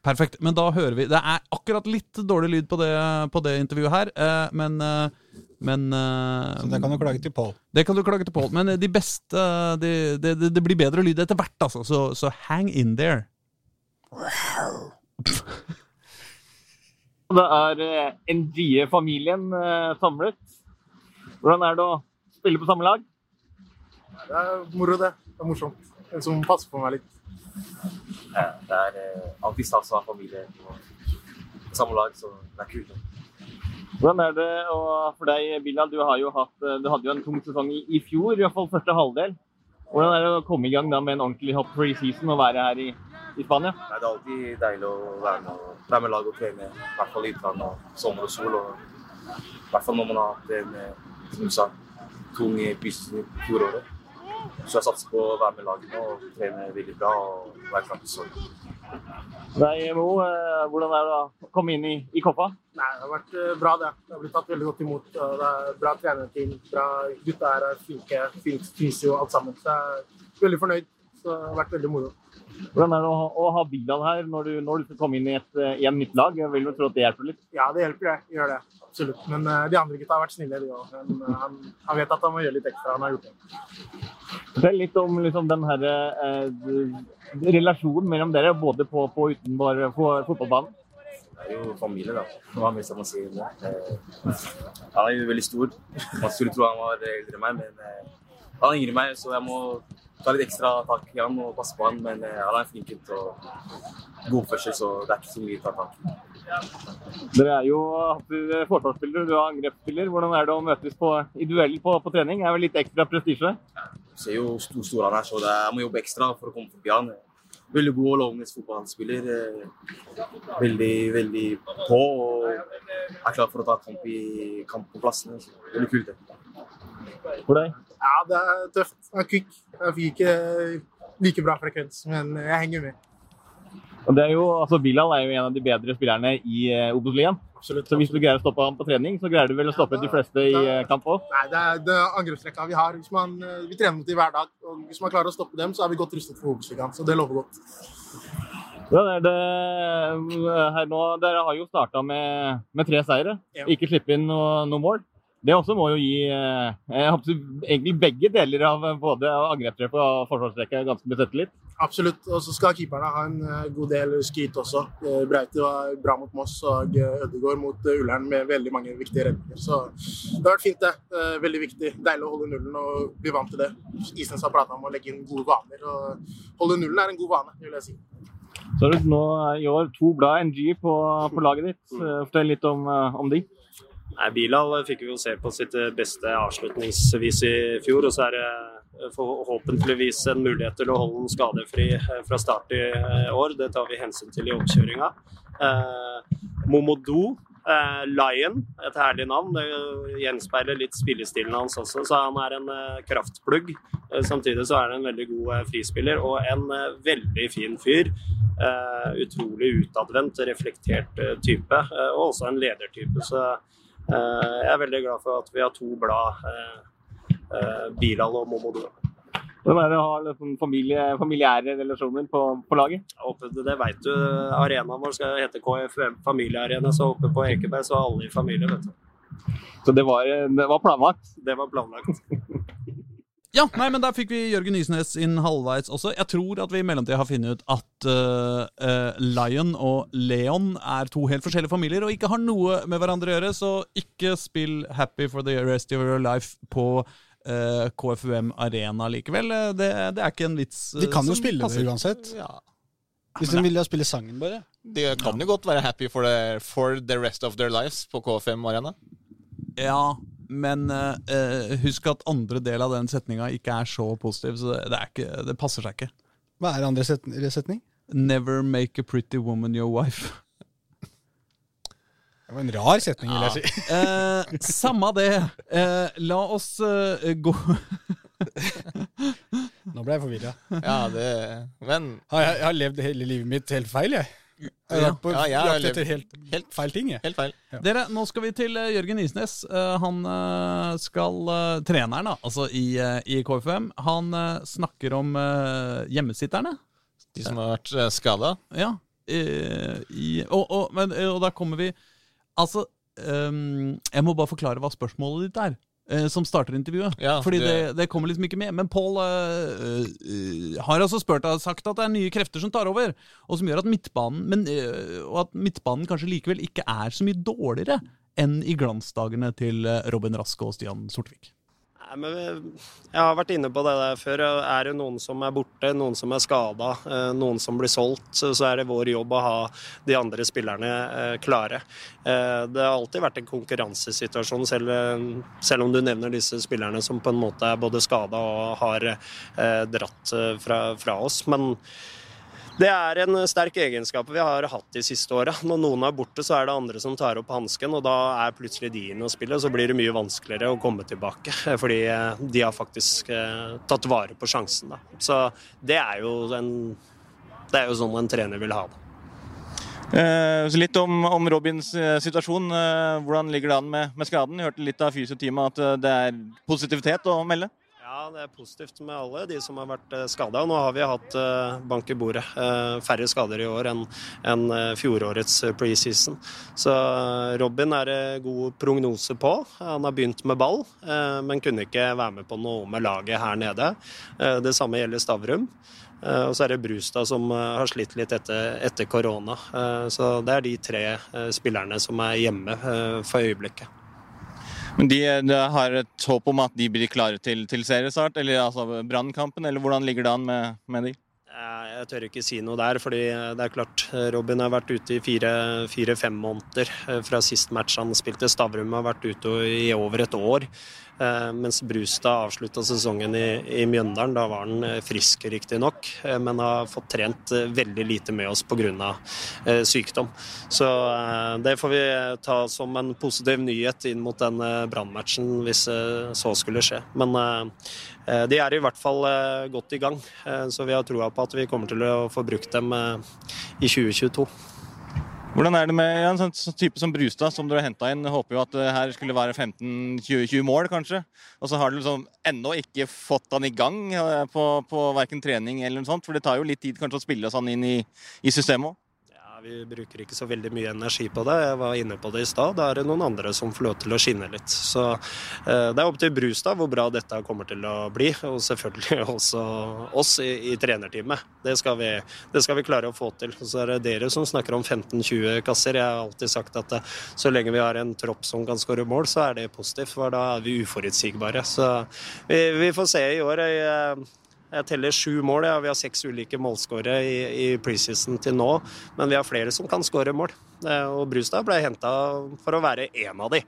S3: Perfekt. Men da hører vi Det er akkurat litt dårlig lyd på det, på det intervjuet her, eh, men eh, men eh,
S1: Så det kan du klage til Pål.
S3: det kan du klage til Pål. Men de beste det, de, de, det blir bedre lyd etter hvert, altså. Så, så hang in there.
S2: Det er Ngie-familien eh, samlet. Hvordan er det å spille på samme lag?
S4: Det er moro, det. Det er morsomt. En som passer på meg litt.
S5: Ja, det er alltid stas å ha familie på på samme lag, så det er kult.
S2: Hvordan er det for deg, Bilal? Du, har jo hatt, eh, du hadde jo en tung sesong i, i fjor, i hvert fall første halvdel. Hvordan er det å komme i gang da med en ordentlig hopp free season og være her i, i Spania?
S5: Nei, det er alltid deilig å være med, og- være med lag og trene, i hvert fall i utlandet og sommer og sol. Og, I hvert fall når man har hatt en eh, som du sa, tung i fjoråret. Så jeg satser på å være med laget nå og trene veldig bra og være klar til sesongen.
S2: Nei, Mo, eh, hvordan er det å komme inn i, i Koppa?
S4: Nei, det har vært eh, bra, det. Det har blitt tatt veldig godt imot. og Det er bra trenerteam. Bra gutta her er flinke. Fysio alt sammen. Så jeg er veldig fornøyd. Så det har vært veldig moro.
S2: Hvordan er det å ha, å ha Bilal her når du, når du skal komme inn i et, eh, i nytt lag? Jeg vil jo tro at det hjelper litt.
S4: Ja, det hjelper, det. Gjør det. Absolutt. Men eh, de andre gutta har vært snille, de òg. Men eh, han, han vet at han må gjøre litt ekstra. Han har gjort det.
S2: Fortell litt om liksom, den her, eh, relasjonen mellom dere, både på, på og utenfor fotballbanen.
S5: Det er jo familie, da. Hva mer jeg må si det? Eh, Han er jo veldig stor. Man skulle tro han var eldre enn meg, men eh, han er yngre enn meg, så jeg må ta litt ekstra tak i han og passe på han. Men han er flink gutt og god oppførsel, så det er ikke så mye å ta tak i.
S2: Dere er jo forsvarsspillere, du er angrepsspiller. Hvordan er det å møtes på, i duell på, på trening? Det er vel litt ekstra prestisje?
S5: Du ser jo hvor stor, han er, så jeg må jobbe ekstra for å komme forbi han. Veldig god og lovende fotballspiller. eh, Veldig, veldig på og er klar for å ta kamp, i, kamp på plassene. Veldig kult, det.
S2: For deg?
S4: Ja, det er tøft. Han er kvikk. Jeg fikk ikke like bra frekvens, men jeg henger med.
S2: Og det er jo, altså Bilal er jo en av de bedre spillerne i uh, Obos-ligaen. Så hvis du greier å stoppe ham på trening, så greier du vel å stoppe de fleste i eh, kamp òg?
S4: Nei, det er det er angrepsrekka vi har. Hvis man, eh, vi trener mot dem hver dag. og Hvis man klarer å stoppe dem, så er vi godt rustet for Obos-ligaen. Så det lover godt.
S2: Hvordan er det eh, her nå? Dere har jo starta med, med tre seire.
S4: Ja.
S2: Ikke slippe inn noe, noe mål. Det også må jo gi eh, jeg håper, egentlig begge deler av eh, både angrepsrekka og forsvarsrekka ganske besettelig.
S4: Absolutt. Og så skal keeperne ha en eh, god del skryt også. Breite var bra mot Moss og eh, Ødegaard mot eh, Ullern med veldig mange viktige redninger. Så det har vært fint, det. Eh, Veldig viktig. Deilig å holde nullen og bli vant til det. Isnes har prata om å legge inn gode vaner. og Holde nullen er en god vane, vil jeg si.
S2: Så har du nå i år to blad NG på, på laget ditt. Fortell litt om, om de.
S6: Nei, Bilal fikk vi jo se på sitt beste avslutningsvis i fjor. og så er det forhåpentligvis en mulighet til å holde den skadefri fra start i år. Det tar vi hensyn til i oppkjøringa. Eh, Momodou Eh, Lion, et herlig navn. Det gjenspeiler litt spillestilen hans også. Så han er en eh, kraftplugg. Eh, samtidig så er han en veldig god eh, frispiller og en eh, veldig fin fyr. Eh, utrolig utadvendt, reflektert type, og også en ledertype. Så jeg er veldig glad for at vi har to blad, Bilal og Momodou.
S2: Hvordan er det å ha liksom familie, familiære relasjoner på, på laget?
S6: Oppe, det vet du. Arenaen vår skal hete KFM familiearena, så oppe på Ekeberg så er alle i familie, vet du.
S2: Så det var, det var planlagt?
S6: Det var planlagt.
S3: Ja, nei, men Der fikk vi Jørgen Nysnes inn halvveis også. Jeg tror at vi i mellomtida har funnet ut at uh, uh, Lion og Leon er to helt forskjellige familier og ikke har noe med hverandre å gjøre, så ikke spill Happy for the rest of your life på uh, eh, KFUM Arena likevel. Eh, det, det, er ikke en vits
S1: uh, De kan jo spille passer. det uansett. Ja. Hvis de vil spille sangen, bare.
S2: De kan jo godt være happy for the, for the rest of their lives på KFUM Arena.
S3: Ja, men uh, husk at andre del av den setninga ikke er så positiv, så det, ikke, det passer seg ikke.
S1: Hva er andre setning?
S3: Never make a pretty woman your wife.
S1: Det var en rar setning, vil jeg si.
S3: Eh, samme det. Eh, la oss uh, gå
S1: Nå ble jeg forvirra.
S2: Ja, det Men
S1: jeg, jeg, har levd hele livet mitt helt feil, jeg. Jeg har vært på ja, jakt etter helt, helt, feil ting. Jeg.
S2: Helt feil.
S3: Ja. Dere, Nå skal vi til uh, Jørgen Isnes. Uh, han uh, skal Treneren da, altså i, i KFUM, han snakker om hjemmesitterne.
S2: De som har vært skada?
S3: Ja. I, og, og, men, og da kommer vi Altså, um, jeg må bare forklare hva spørsmålet ditt er. Uh, som starter intervjuet. Ja, Fordi det... Det, kommer liksom ikke med. Men Paul uh, uh, har altså spurt og sagt at det er nye krefter som tar over, og som gjør at midtbanen men, Og at midtbanen kanskje likevel ikke er så mye dårligere enn i glansdagene til Robin Raske og Stian Sortvik.
S6: Nei, men jeg har vært inne på det der før. Er det noen som er borte, noen som er skada, eh, noen som blir solgt, så er det vår jobb å ha de andre spillerne eh, klare. Eh, det har alltid vært en konkurransesituasjon, selv, selv om du nevner disse spillerne som på en måte er både skada og har dratt fra, fra oss. Men det er en sterk egenskap vi har hatt de siste åra. Når noen er borte, så er det andre som tar opp hansken, og da er plutselig de inne og spiller. Så blir det mye vanskeligere å komme tilbake, fordi eh, de har faktisk eh, tatt vare på sjansen. Da. Så det er en, det er jo sånn en trener vil ha det.
S2: Eh, litt om, om, Robins eh, situasjon. Eh, hvordan ligger det an med, med skaden? Jeg hørte litt av fysioteamet at det er positivitet å melde?
S6: Ja, det er positivt med alle de som har vært eh, skada. Nå har vi hatt eh, bank i bordet. Eh, færre skader i år enn fjorårets preseason. Så Robin er det god prognose på. Han har begynt med ball, men kunne ikke være med på noe med laget her nede. Det samme gjelder Stavrum. Og så er det Brustad som har slitt litt etter, korona. Så det er de tre spillerne som er hjemme for øyeblikket.
S2: Men de, de, har et håp om at de blir klare til, til seriestart, eller altså Brannkampen, eller hvordan ligger det an med, med de?
S6: Jeg tør ikke si noe der, fordi det er klart Robin har vært ute i fire-fem fire, måneder eh, fra sist match han spilte. Stavrum har vært ute i over et år. Eh, mens Brustad avslutta sesongen i, i, Mjøndalen. Da var han eh, frisk, riktignok, eh, men har fått trent veldig lite med oss pga. sykdom. Så det får vi ta som en positiv nyhet inn mot den brannmatchen, hvis så skulle skje. Men de er i hvert fall godt i gang, så vi har troa på at vi kommer til å få brukt dem i 2022.
S2: Hvordan er det med en sånn type som Brustad, som dere har henta inn? Håper jo at det her skulle være 15-20 mål, kanskje. Og så har du liksom ennå ikke fått han i gang eh, på, på verken trening eller noe sånt. For det tar jo litt tid kanskje å spille han inn i, i systemet òg
S6: vi bruker ikke så veldig mye energi på det. Jeg var inne på det i stad. Da er det noen andre som får lov til å skinne litt. Så eh, det er opp til Brustad hvor bra dette kommer til å bli. Og selvfølgelig også oss i, i trenerteamet. Det skal, vi, det skal, vi, klare å få til. Så er det dere som snakker om 15-20 kasser. Jeg har alltid sagt at eh, så lenge vi har en tropp som kan skåre mål, så er det positivt. For da er vi uforutsigbare. Så vi, vi får se i år. Jeg, Jeg teller sju mål. Ja. Vi har seks ulike målskårere i, i preseason til nå, men vi har flere som kan skåre mål. Eh, og Brustad ble henta for å være én av de.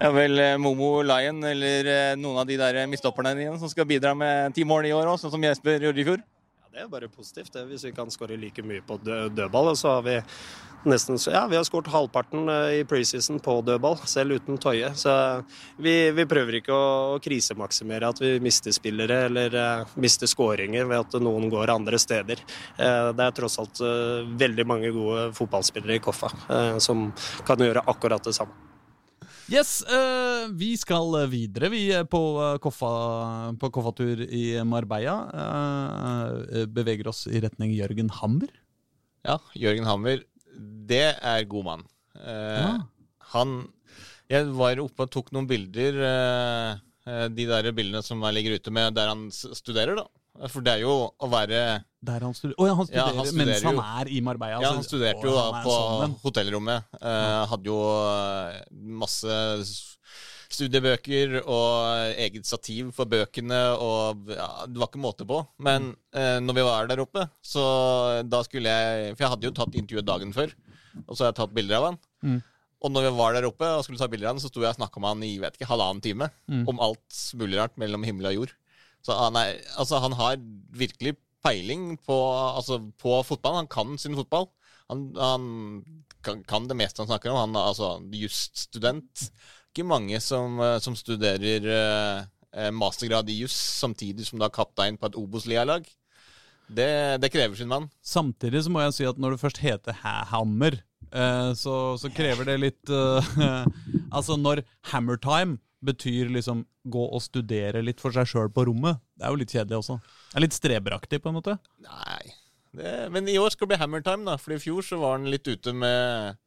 S2: Ja vel, eh, Momo Lion eller eh, noen av de der midtstopperne dine som skal bidra med ti mål i år òg, sånn som Jesper gjorde i fjor?
S6: Det er bare positivt, det. Hvis vi kan skåre like mye på dødball, så har vi nesten Ja, vi har skåret halvparten eh, i preseason på dødball, selv uten Toje. Så vi, vi prøver ikke å krisemaksimere at vi mister spillere eller uh, mister skåringer ved at noen går andre steder. Uh, det er tross alt uh, veldig mange gode fotballspillere i Koffa som kan gjøre akkurat det samme.
S3: Yes, uh, vi skal videre, vi er på, koffa, på koffatur i Marbella. Uh, beveger oss i retning Jørgen Hammer.
S2: Ja, Jørgen Hammer, det er god mann. Uh,
S3: Ja.
S2: Han Jeg var oppe og tok noen bilder, de der bildene som jeg ligger ute med der han studerer, da. For det er jo å være
S3: Der han studerer, Oh, ja, han
S2: Ja,
S3: studerer, mens
S2: jo.
S3: han er i Marbella?
S2: Ja, han studerte jo da på
S3: sånn
S2: hotellrommet. Eh, hadde jo eh, masse studiebøker og eget stativ for bøkene, og ja, det var ikke måte på. Men eh, når vi var der oppe, så da skulle jeg For jeg hadde jo tatt intervjuet dagen før, og så har jeg tatt bilder av han.
S3: Mm.
S2: Og når vi var der oppe og skulle ta bilder av han, så sto jeg og snakka med han i vet ikke, halvannen time
S3: Mm.
S2: om alt mulig rart mellom himmel og jord. Så han, er, altså, han har virkelig peiling på, altså, på fotball. Han kan sin fotball. Han, han kan, kan det meste han snakker om. Han er altså jusstudent. Ikke mange som, eh, som studerer eh, eh, mastergrad i juss samtidig som du er kaptein på et Obos-lia-lag. Det, det krever sin mann.
S3: Samtidig så må jeg si at når det først heter Ha- Hammer, eh, så, så krever det litt eh, Altså, når Hammertime betyr liksom gå og studere litt for seg sjøl på rommet, det er jo litt kjedelig også. Det er litt streberaktig, på en måte.
S2: Nei. Det, men i år skal det bli hammertime, da. For i fjor så var han litt ute med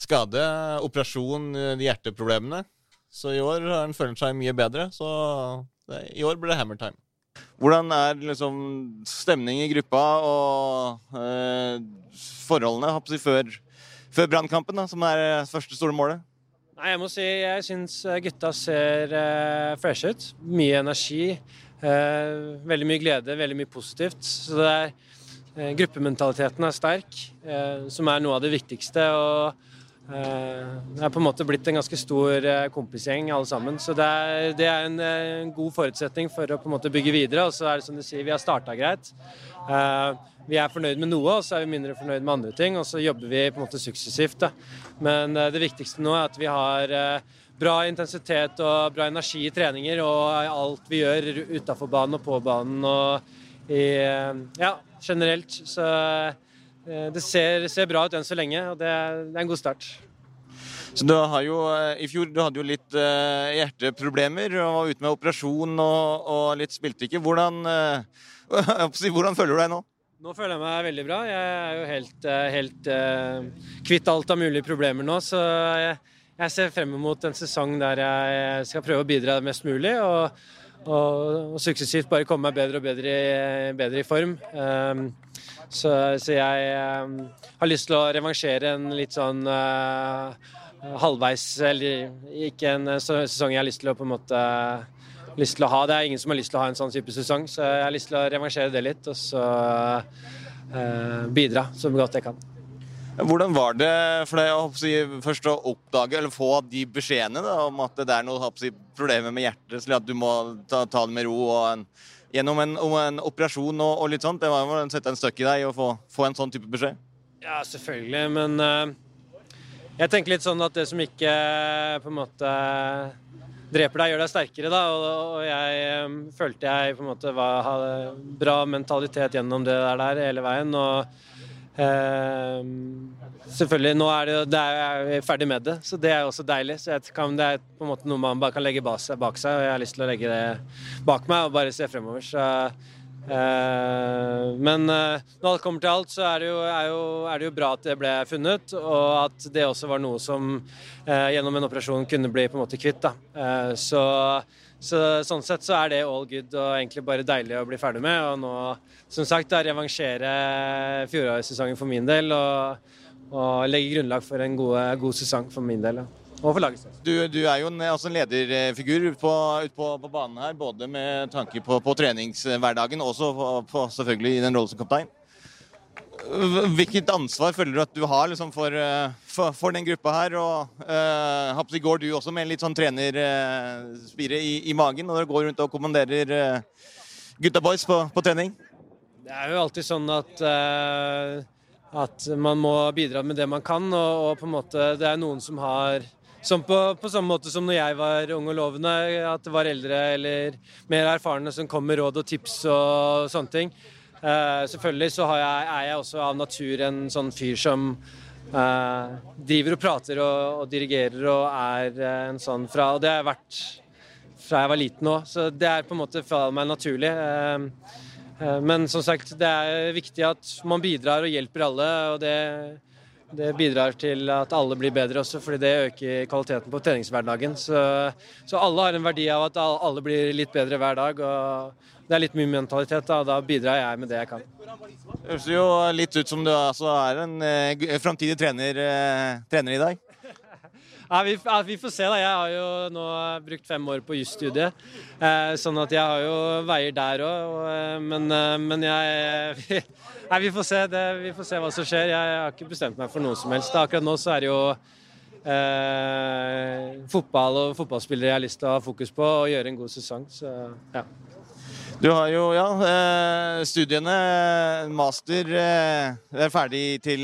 S2: skade, operasjon, eh, de hjerteproblemene. Så i år har han følt seg mye bedre. Så det, i år blir det hammertime. Hvordan er liksom stemning i gruppa og eh, forholdene før, før brannkampen, som er første store målet?
S7: Nei, jeg må si jeg syns gutta ser uh, freshe ut. Mye energi. eh, veldig mye glede, veldig mye positivt. Så det er, eh, gruppementaliteten er sterk, eh, som er noe av det viktigste. og eh, det er på en måte blitt en ganske stor eh, kompisgjeng alle sammen. Så det er, det er en, eh, en god forutsetning for å på en måte bygge videre. Og så er det som du sier, vi har starta greit. Eh, vi er fornøyd med noe, og så er vi mindre fornøyd med andre ting. Og så jobber vi på en måte suksessivt. Da. Men eh, det viktigste nå er at vi har eh, bra intensitet og bra energi i treninger og alt vi gjør utafor banen og på banen og i, ja, generelt. Så det ser, ser bra ut enn så lenge, og det det er en god start.
S2: Så du har jo, I fjor du hadde jo litt hjerteproblemer og var ute med operasjon og, og litt spilte ikke. Hvordan, eh, hvordan føler du deg nå?
S7: Nå føler jeg meg veldig bra. Jeg er jo helt, eh, helt eh, kvitt alt av mulige problemer nå, så jeg, ser frem mot en sesong der jeg skal prøve å bidra mest mulig. og og, og suksessivt bare komme meg bedre og bedre i, bedre i form. Um, så, så jeg um, har lyst til å revansjere en litt sånn uh, halvveis Eller ikke en sesong jeg har lyst til å på en måte lyst til å ha. Det er ingen som har lyst til å ha en sånn type sesong, så jeg har lyst til å revansjere det litt. Og så uh, bidra så godt jeg kan.
S2: Hvordan var det for deg å, først å oppdage eller få de beskjedene da, om at det er noe jeg, problemer med hjertet, så at du må ta, ta det med ro og en, gjennom en, om en operasjon og, og litt sånt? Det var jo å sette en støkk i deg og få, få en sånn type beskjed?
S7: Ja, selvfølgelig, men uh, jeg tenker litt sånn at det som ikke uh, på en måte dreper deg, gjør deg sterkere, da. Og, jeg følte jeg på en måte var, hadde bra mentalitet gjennom det der hele veien. og uh, selvfølgelig, nå er det, det er, jeg er ferdig med det, så det er også deilig. Så kan, det er på en måte noe man bare kan legge bak seg, og jeg har lyst til å legge det bak meg og bare se fremover. Så Eh, men eh, når alt kommer til alt, så er det, jo, er, jo, er det jo bra at det ble funnet, og at det også var noe som eh, gjennom en operasjon kunne bli på en måte kvitt. Eh, så, så sånn sett så er det all good og egentlig bare deilig å bli ferdig med. Og nå, som sagt, da revansjere fjorårssesongen for min del og, og legge grunnlag for en god, god sesong for min del. Da. Og for laget.
S2: Du, du er jo en, altså en lederfigur ute på, ut på, på, banen her, både med tanke på, på treningshverdagen og også på, på, selvfølgelig i den rollen som kaptein. Hvilket ansvar føler du at du har liksom, for, for, for, den gruppa her? Og uh, Går du også med en litt sånn trenerspire uh, i, i, magen når du går rundt og kommanderer uh, gutta boys på, på, trening?
S7: Det er jo alltid sånn at uh, at man må bidra med det man kan, og, og på en måte det er noen som har som på, på, samme måte som når jeg var ung og lovende, at det var eldre eller mer erfarne som kom med råd og tips og sånne ting. Uh, selvfølgelig så jeg, er jeg også av natur en sånn fyr som uh, driver og prater og, og, dirigerer og er uh, en sånn fra Og det har jeg vært fra jeg var liten òg, så det er på en måte fra meg naturlig. Men som sagt, det er viktig at man bidrar og hjelper alle. og det det bidrar til at alle blir bedre også, fordi det øker kvaliteten på treningshverdagen. Så, så, alle har en verdi av at alle blir litt bedre hver dag. og Det er litt mye mentalitet, da, og da bidrar jeg med det jeg kan.
S2: Det høres jo litt ut som du altså er en eh, framtidig trener, eh, trener, i dag.
S7: Ja vi, ja, vi, får se. da. Jeg har jo nå brukt fem år på jusstudiet. Eh, sånn at jeg har jo veier der òg. Eh, men, eh, men jeg Nei, vi får, se, det, vi får se hva som skjer. Jeg har ikke bestemt meg for noe som helst. Akkurat nå så er det jo eh, fotball og fotballspillere jeg har lyst til å ha fokus på og gjøre en god sesong. Så ja.
S2: Du har jo, ja, eh, studiene, master, er ferdig til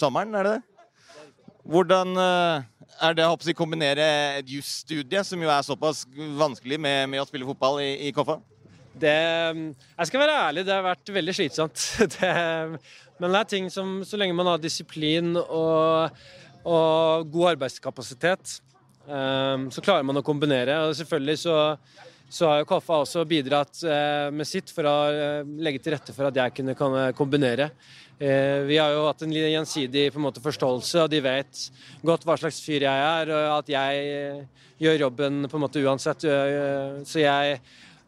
S2: sommeren, er det det? Hvordan er det å kombinere et jusstudie, som jo er såpass vanskelig med, med å spille fotball i, i Koffa?
S7: Det Jeg skal være ærlig, det har vært veldig slitsomt. Det, men det er ting som Så lenge man har disiplin og, og god arbeidskapasitet, um, så klarer man å kombinere. Og selvfølgelig så, så har jo Koffa også bidratt uh, med sitt for å uh, legge til rette for at jeg kunne kombinere. Uh, vi har jo hatt en gjensidig en måte, forståelse, og de vet godt hva slags fyr jeg er, og at jeg gjør jobben på en måte uansett. Så jeg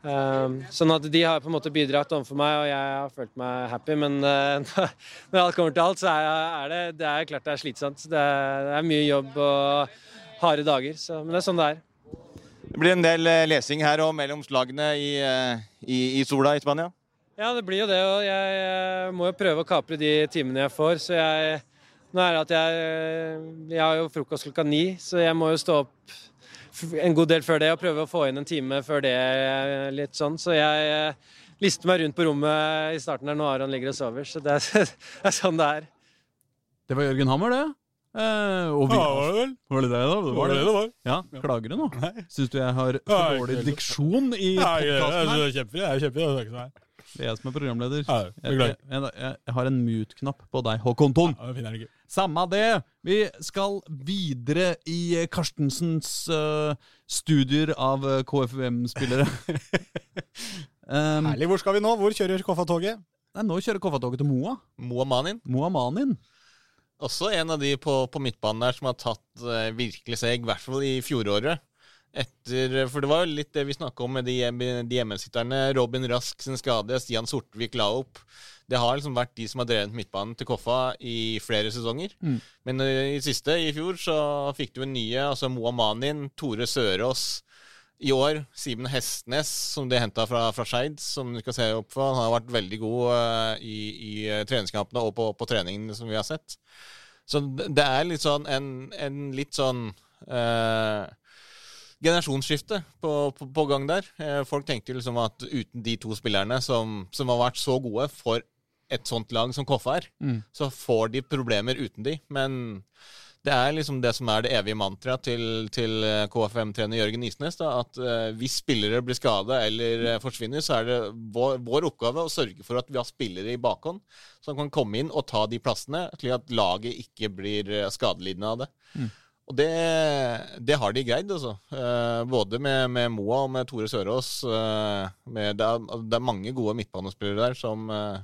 S7: sånn at de har på en måte bidratt overfor meg, og jeg har følt meg happy. Men når alt kommer til alt, så er, det, det er klart det er slitsomt. Det er, det er mye jobb og harde dager. Så, men det er sånn det er.
S2: Det blir en del eh, lesing her og mellom slagene i, eh, i, i sola i Spania?
S7: Ja, det blir jo det. Og jeg, jeg må jo prøve å kapre de timene jeg får. Så jeg Nå er det at jeg, jeg har jo frokost klokka ni, så jeg må jo stå opp en god del før det og prøve å få inn en time før det. litt sånn. Så jeg eh, lister meg rundt på rommet i starten der når Aron ligger og sover. Så det er, det er sånn det er.
S3: Det var Jørgen Hammer, det. Eh, og vi, ja, var det vel? Var det det, da? Det var det, det var. Ja, Klager du nå? Syns du jeg har for dårlig diksjon i podkasten
S1: her? Kjempefint. Jeg er kjempefint.
S3: Det er jeg som er programleder. Jeg, jeg, jeg, jeg, har en mute-knapp på deg, Håkon Thon. Samme det! Vi skal videre i Karstensens uh, studier av uh, KFUM-spillere.
S1: um, Herlig. Hvor skal vi nå? Hvor kjører Koffa-toget?
S3: Nå kjører Koffa-toget til Moa.
S2: Moa Manin.
S3: Moa Manin.
S2: Også en av de på, på midtbanen der som har tatt eh, virkelig seg, i hvert fall i fjoråret. Etter, for det var jo litt det vi snakka om med de, de hjemmesitterne. Robin Rask sin skade, Stian Sortevik la opp. Det har liksom vært de som har drevet midtbanen til Koffa i flere sesonger. Mm. Men eh, i siste, i fjor, så fikk du en nye. altså Moa Manin, Tore Sørås. I år Simen Hestnes, som de henta fra, fra Skeid, som du skal se opp for. Han har vært veldig god uh, i, i uh, treningskampene og på, på treningen som vi har sett. Så det er litt sånn en, en litt sånn eh, generasjonsskifte på, på, på, gang der. Eh, folk tenkte liksom at uten de to spillerne som, som, har vært så gode for et sånt lag som Koffa er, mm. så får de problemer uten de. Men det er liksom det som er det evige mantraet til, til eh, KFM-trener Jørgen Isnes. Da, at uh, hvis spillere blir skada eller uh, forsvinner, så er det vår, vår, oppgave å sørge for at vi har spillere i bakhånd som kan komme inn og ta de plassene, slik at laget ikke blir skadelidende av det. Mm. Og det, det, har de greid, altså. Eh, både med, med, Moa og med Tore Sørås. Eh, med, det, er, det, er, mange gode midtbanespillere der som, eh,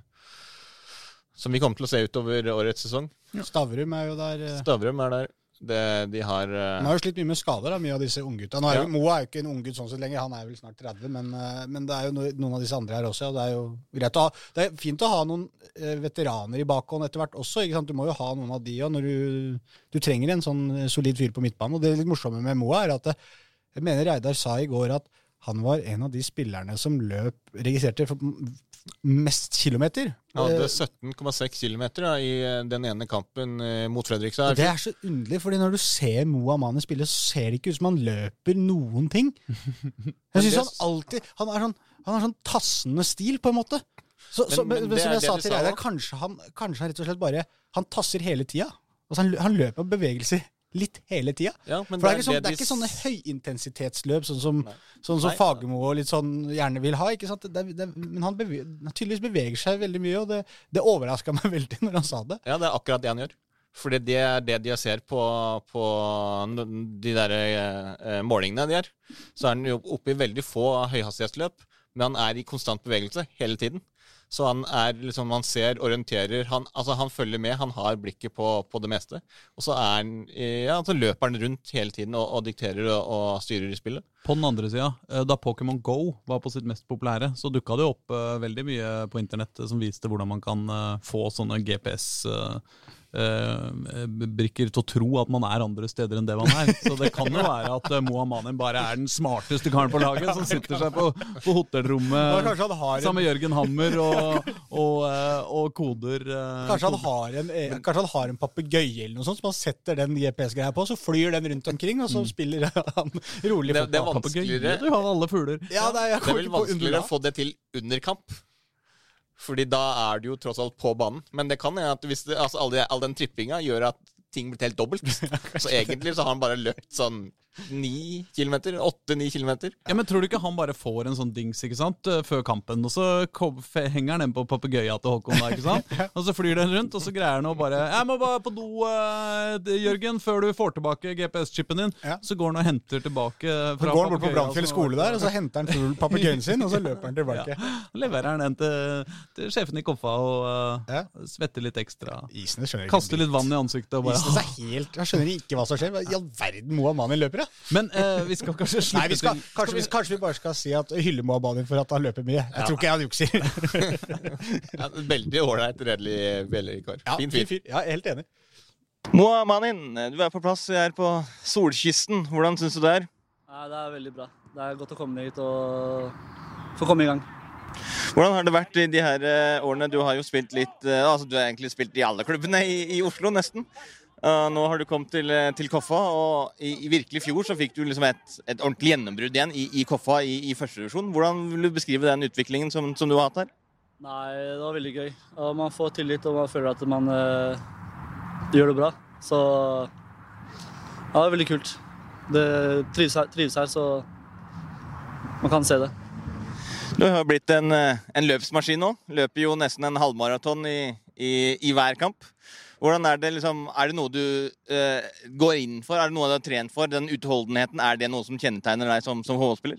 S2: som vi kommer til å se utover årets sesong.
S1: Ja. Stavrum er jo der.
S2: Stavrum er der. Det, de har uh...
S1: Man har jo slitt mye med skader, da, mye av disse unggutta.
S2: Ja.
S1: Moa er jo ikke en unggutt sånn sett lenger, han er vel snart 30, men, uh, men det er jo no- noen av disse andre her også. Og det er jo greit å ha Det er fint å ha noen eh, veteraner i bakhånd etter hvert også. ikke sant? Du må jo ha noen av de òg når du Du trenger en sånn eh, solid fyr på midtbanen. Og det litt morsomme med Moa er at jeg mener Reidar sa i går at han var en av de spillerne som løp registrerte for mest kilometer.
S2: Han hadde
S1: er
S2: 17,6 km i eh, den ene kampen eh, mot Fredrikstad.
S1: Det er så underlig, fordi når du ser Moa Mani spille, så ser det ikke ut som han løper noen ting. Jeg synes han alltid Han sånn, han har sånn tassende stil, på en måte. Så, så,
S2: Men-
S1: men,
S2: men det
S1: som jeg
S2: det
S1: sa til Reidar, kanskje han, kanskje han rett og slett bare Han tasser hele tida. Altså han, han løper bevegelser litt hele tida.
S2: Ja,
S1: For det er, ikke sånn, det er ikke sånne høyintensitetsløp sånn som,
S2: Nei.
S1: sånn som
S2: Nei.
S1: Fagermo og litt sånn gjerne vil ha. ikke sant? Det, det, men han beveger, tydeligvis beveger seg veldig mye, og det, det overraska meg veldig når han sa det.
S2: Ja, det er akkurat det han gjør. Fordi det er det de ser på, på de der eh, målingene de gjør. Så er han oppe i veldig få høyhastighetsløp, men han er i konstant bevegelse hele tiden. Så han er liksom, han ser, orienterer, han, altså han følger med, han har blikket på, på det meste. Og så han, eh, ja, så løper han rundt hele tiden og, og dikterer og, og styrer i spillet.
S3: På den andre sida, eh, da Pokémon Go var på sitt mest populære, så dukka det opp eh, veldig mye på internett som viste hvordan man kan eh, få sånne GPS-brikker til å tro at man er andre steder enn det man er. Så det kan jo være at uh, bare er den smarteste karen på laget, som sitter seg på, på hotellrommet
S1: kanskje han har en,
S3: sammen med Jørgen Hammer og, og, eh, og koder eh,
S1: Kanskje han har en, eh, kanskje han har en papegøye eller noe sånt som han setter den GPS-greia på, så flyr den rundt omkring, og så spiller han rolig
S2: Det, det er vanskeligere
S3: du har alle fugler.
S1: Ja, det er,
S2: Det er vel vanskeligere å få det til under kamp. Fordi da er du jo tross alt på banen. Men det kan hende at hvis det, altså all, den trippinga gjør at ting blir helt dobbelt. Så egentlig så har han bare løpt sånn ni kilometer. Åtte-ni kilometer.
S3: Ja, men Tror du ikke han bare får en sånn dings ikke sant, eh, før kampen, og så henger han den på papegøyen til Håkon, da, ikke sant? og så flyr den rundt, og så greier han å bare 'Jeg må bare på do, eh, Jørgen, før du får tilbake GPS-chipen din.'
S1: Ja.
S3: Så går han og henter tilbake
S1: Så
S3: fra
S1: går han bort på
S3: Bramfjell
S1: skole der, og så henter han full papegøyen sin, og så løper han tilbake.
S3: Ja. leverer han den til, til sjefen i Koffa og uh,
S1: Ja.
S3: svetter litt ekstra.
S1: Isene skjønner
S3: Kaster litt vann i ansiktet og bare
S1: Isene er helt, Jeg skjønner ikke hva som skjer. Hva i all verden Moa Mani løper, da?
S3: Men uh, vi skal kanskje slutte
S1: Nei, vi skal,
S3: til
S1: kanskje, vi, kanskje vi bare skal si at hylle Moa Mani for at han løper mye. Jeg tror ikke han jukser.
S2: Ja, veldig ålreit, redelig, veldig kar.
S1: Ja,
S2: fin fyr.
S1: Ja, jeg er helt enig.
S2: Moa Manin, du er på plass her på solkysten. Hvordan syns du det er?
S8: Ja, det er veldig bra. Det er godt å komme hit og få komme i gang.
S2: Hvordan har det vært i de her eh, årene? Du har jo spilt litt eh, Altså, du har egentlig spilt i alle klubbene i, i Oslo, nesten. Uh, nå har du kommet til, eh, til Koffa, og i, i virkelig fjor så fikk du liksom et, et ordentlig gjennombrudd igjen i, i Koffa i, i første divisjon. Hvordan vil du beskrive den utviklingen som, som du har hatt her?
S8: Nei, det var veldig gøy. Og man får tillit, og man føler at man uh, gjør det bra. Så ja, det er veldig kult. Det trives her, trives her, så man kan se det.
S2: Du har blitt en, en løpsmaskin nå. Løper jo nesten en halvmaraton i, i, i hver kamp. Hvordan Er det liksom, er det noe du eh, går inn for? Er det noe du har trent for? Den utholdenheten, er det noe som kjennetegner deg som, som HV-spiller?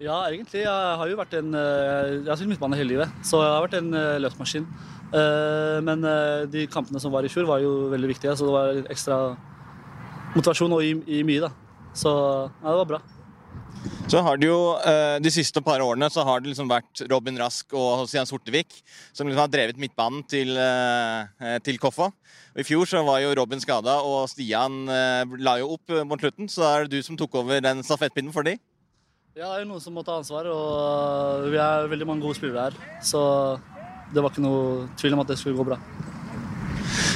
S8: Ja, egentlig. Jeg har jo vært en eh, Jeg har spilt midtbane hele livet, så jeg har vært en eh, løpsmaskin. Eh, Men de kampene som var i fjor, var jo veldig viktige, så det var ekstra motivasjon og i, i mye, da. Så ja, det var bra.
S2: Så har det jo eh, De siste par årene så har det liksom vært Robin Rask og Stian Sortevik som liksom har drevet midtbanen til, eh, til Koffa. I fjor så var jo Robin skada, og Stian eh, la jo opp mot slutten. Så er det du som tok over den stafettpinnen for de.
S8: Ja, det er jo noen som må ta ansvar, og vi er veldig mange gode spillere her. Så det var ikke noe tvil om at det skulle gå bra.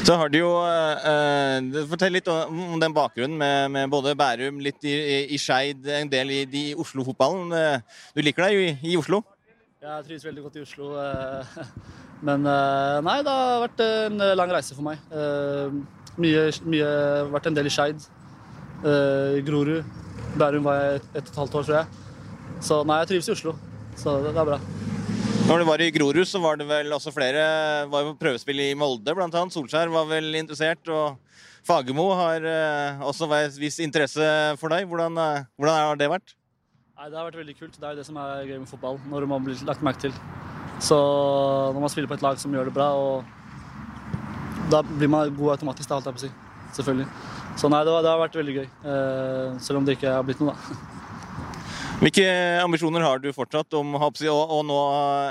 S2: Så har du jo eh, eh, Fortell litt om den bakgrunnen med, med både Bærum, litt i, i, Skeid, en del i, i Oslo-fotballen. Eh, Du liker deg jo i, i Oslo?
S8: Jeg trives veldig godt i Oslo. eh, Men nei, det har vært en lang reise for meg. Mye, mye vært en del i Skeid. Grorud. Bærum var jeg et og et halvt år, tror jeg. Så nei, jeg trives i Oslo. Så det, det er bra.
S2: Når du var i Grorud, så var det vel også flere var jo prøvespill i Molde, annet. Solskjær var vel interessert, og Fagermo har eh, også vært viss interesse for deg. Hvordan, eh, hvordan har det vært?
S8: Nei, Det har vært veldig kult. Det er jo det som er gøy med fotball, når man blir lagt merke til. Så når man spiller på et lag som gjør det bra, og da blir man god automatisk, da, holdt jeg på å si. Selvfølgelig. Så nei, det, har vært veldig gøy. Eh, selv om det ikke har blitt noe, da.
S2: Hvilke ambisjoner har du fortsatt om å, å, nå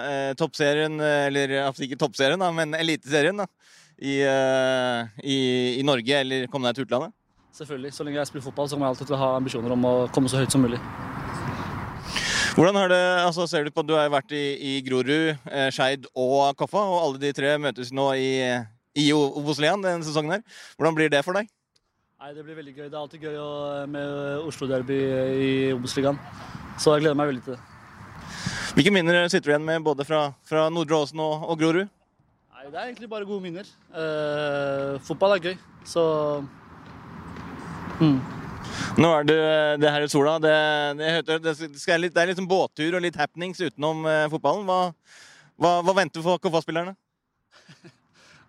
S2: eh, toppserien, eller altså ikke toppserien, da, men eliteserien da, i, eh, i, i Norge, eller komme deg til utlandet?
S8: Selvfølgelig. Så lenge jeg spiller fotball, så kommer jeg alltid til å ha ambisjoner om å komme så høyt som mulig.
S2: Hvordan har det, altså Ser du på at du har vært i, i Grorud, eh, Skeid og Koffa, og alle de tre møtes nå i, i Obos-ligaen denne sesongen. her. Hvordan blir det for deg?
S8: Nei, Det blir veldig gøy. Det er alltid gøy med Oslo-derby i Obos-ligaen. Så jeg gleder meg veldig til det.
S2: Hvilke minner sitter du igjen med både fra, fra Nordre Åsen og, og Grorud?
S8: Nei, Det er egentlig bare gode minner. Eh, fotball er gøy, så mm.
S2: Nå er det, det her i sola. Det, det, det, skal litt, det er litt sånn båttur og litt happenings utenom eh, fotballen. Hva, hva, hva venter for KFA-spillerne?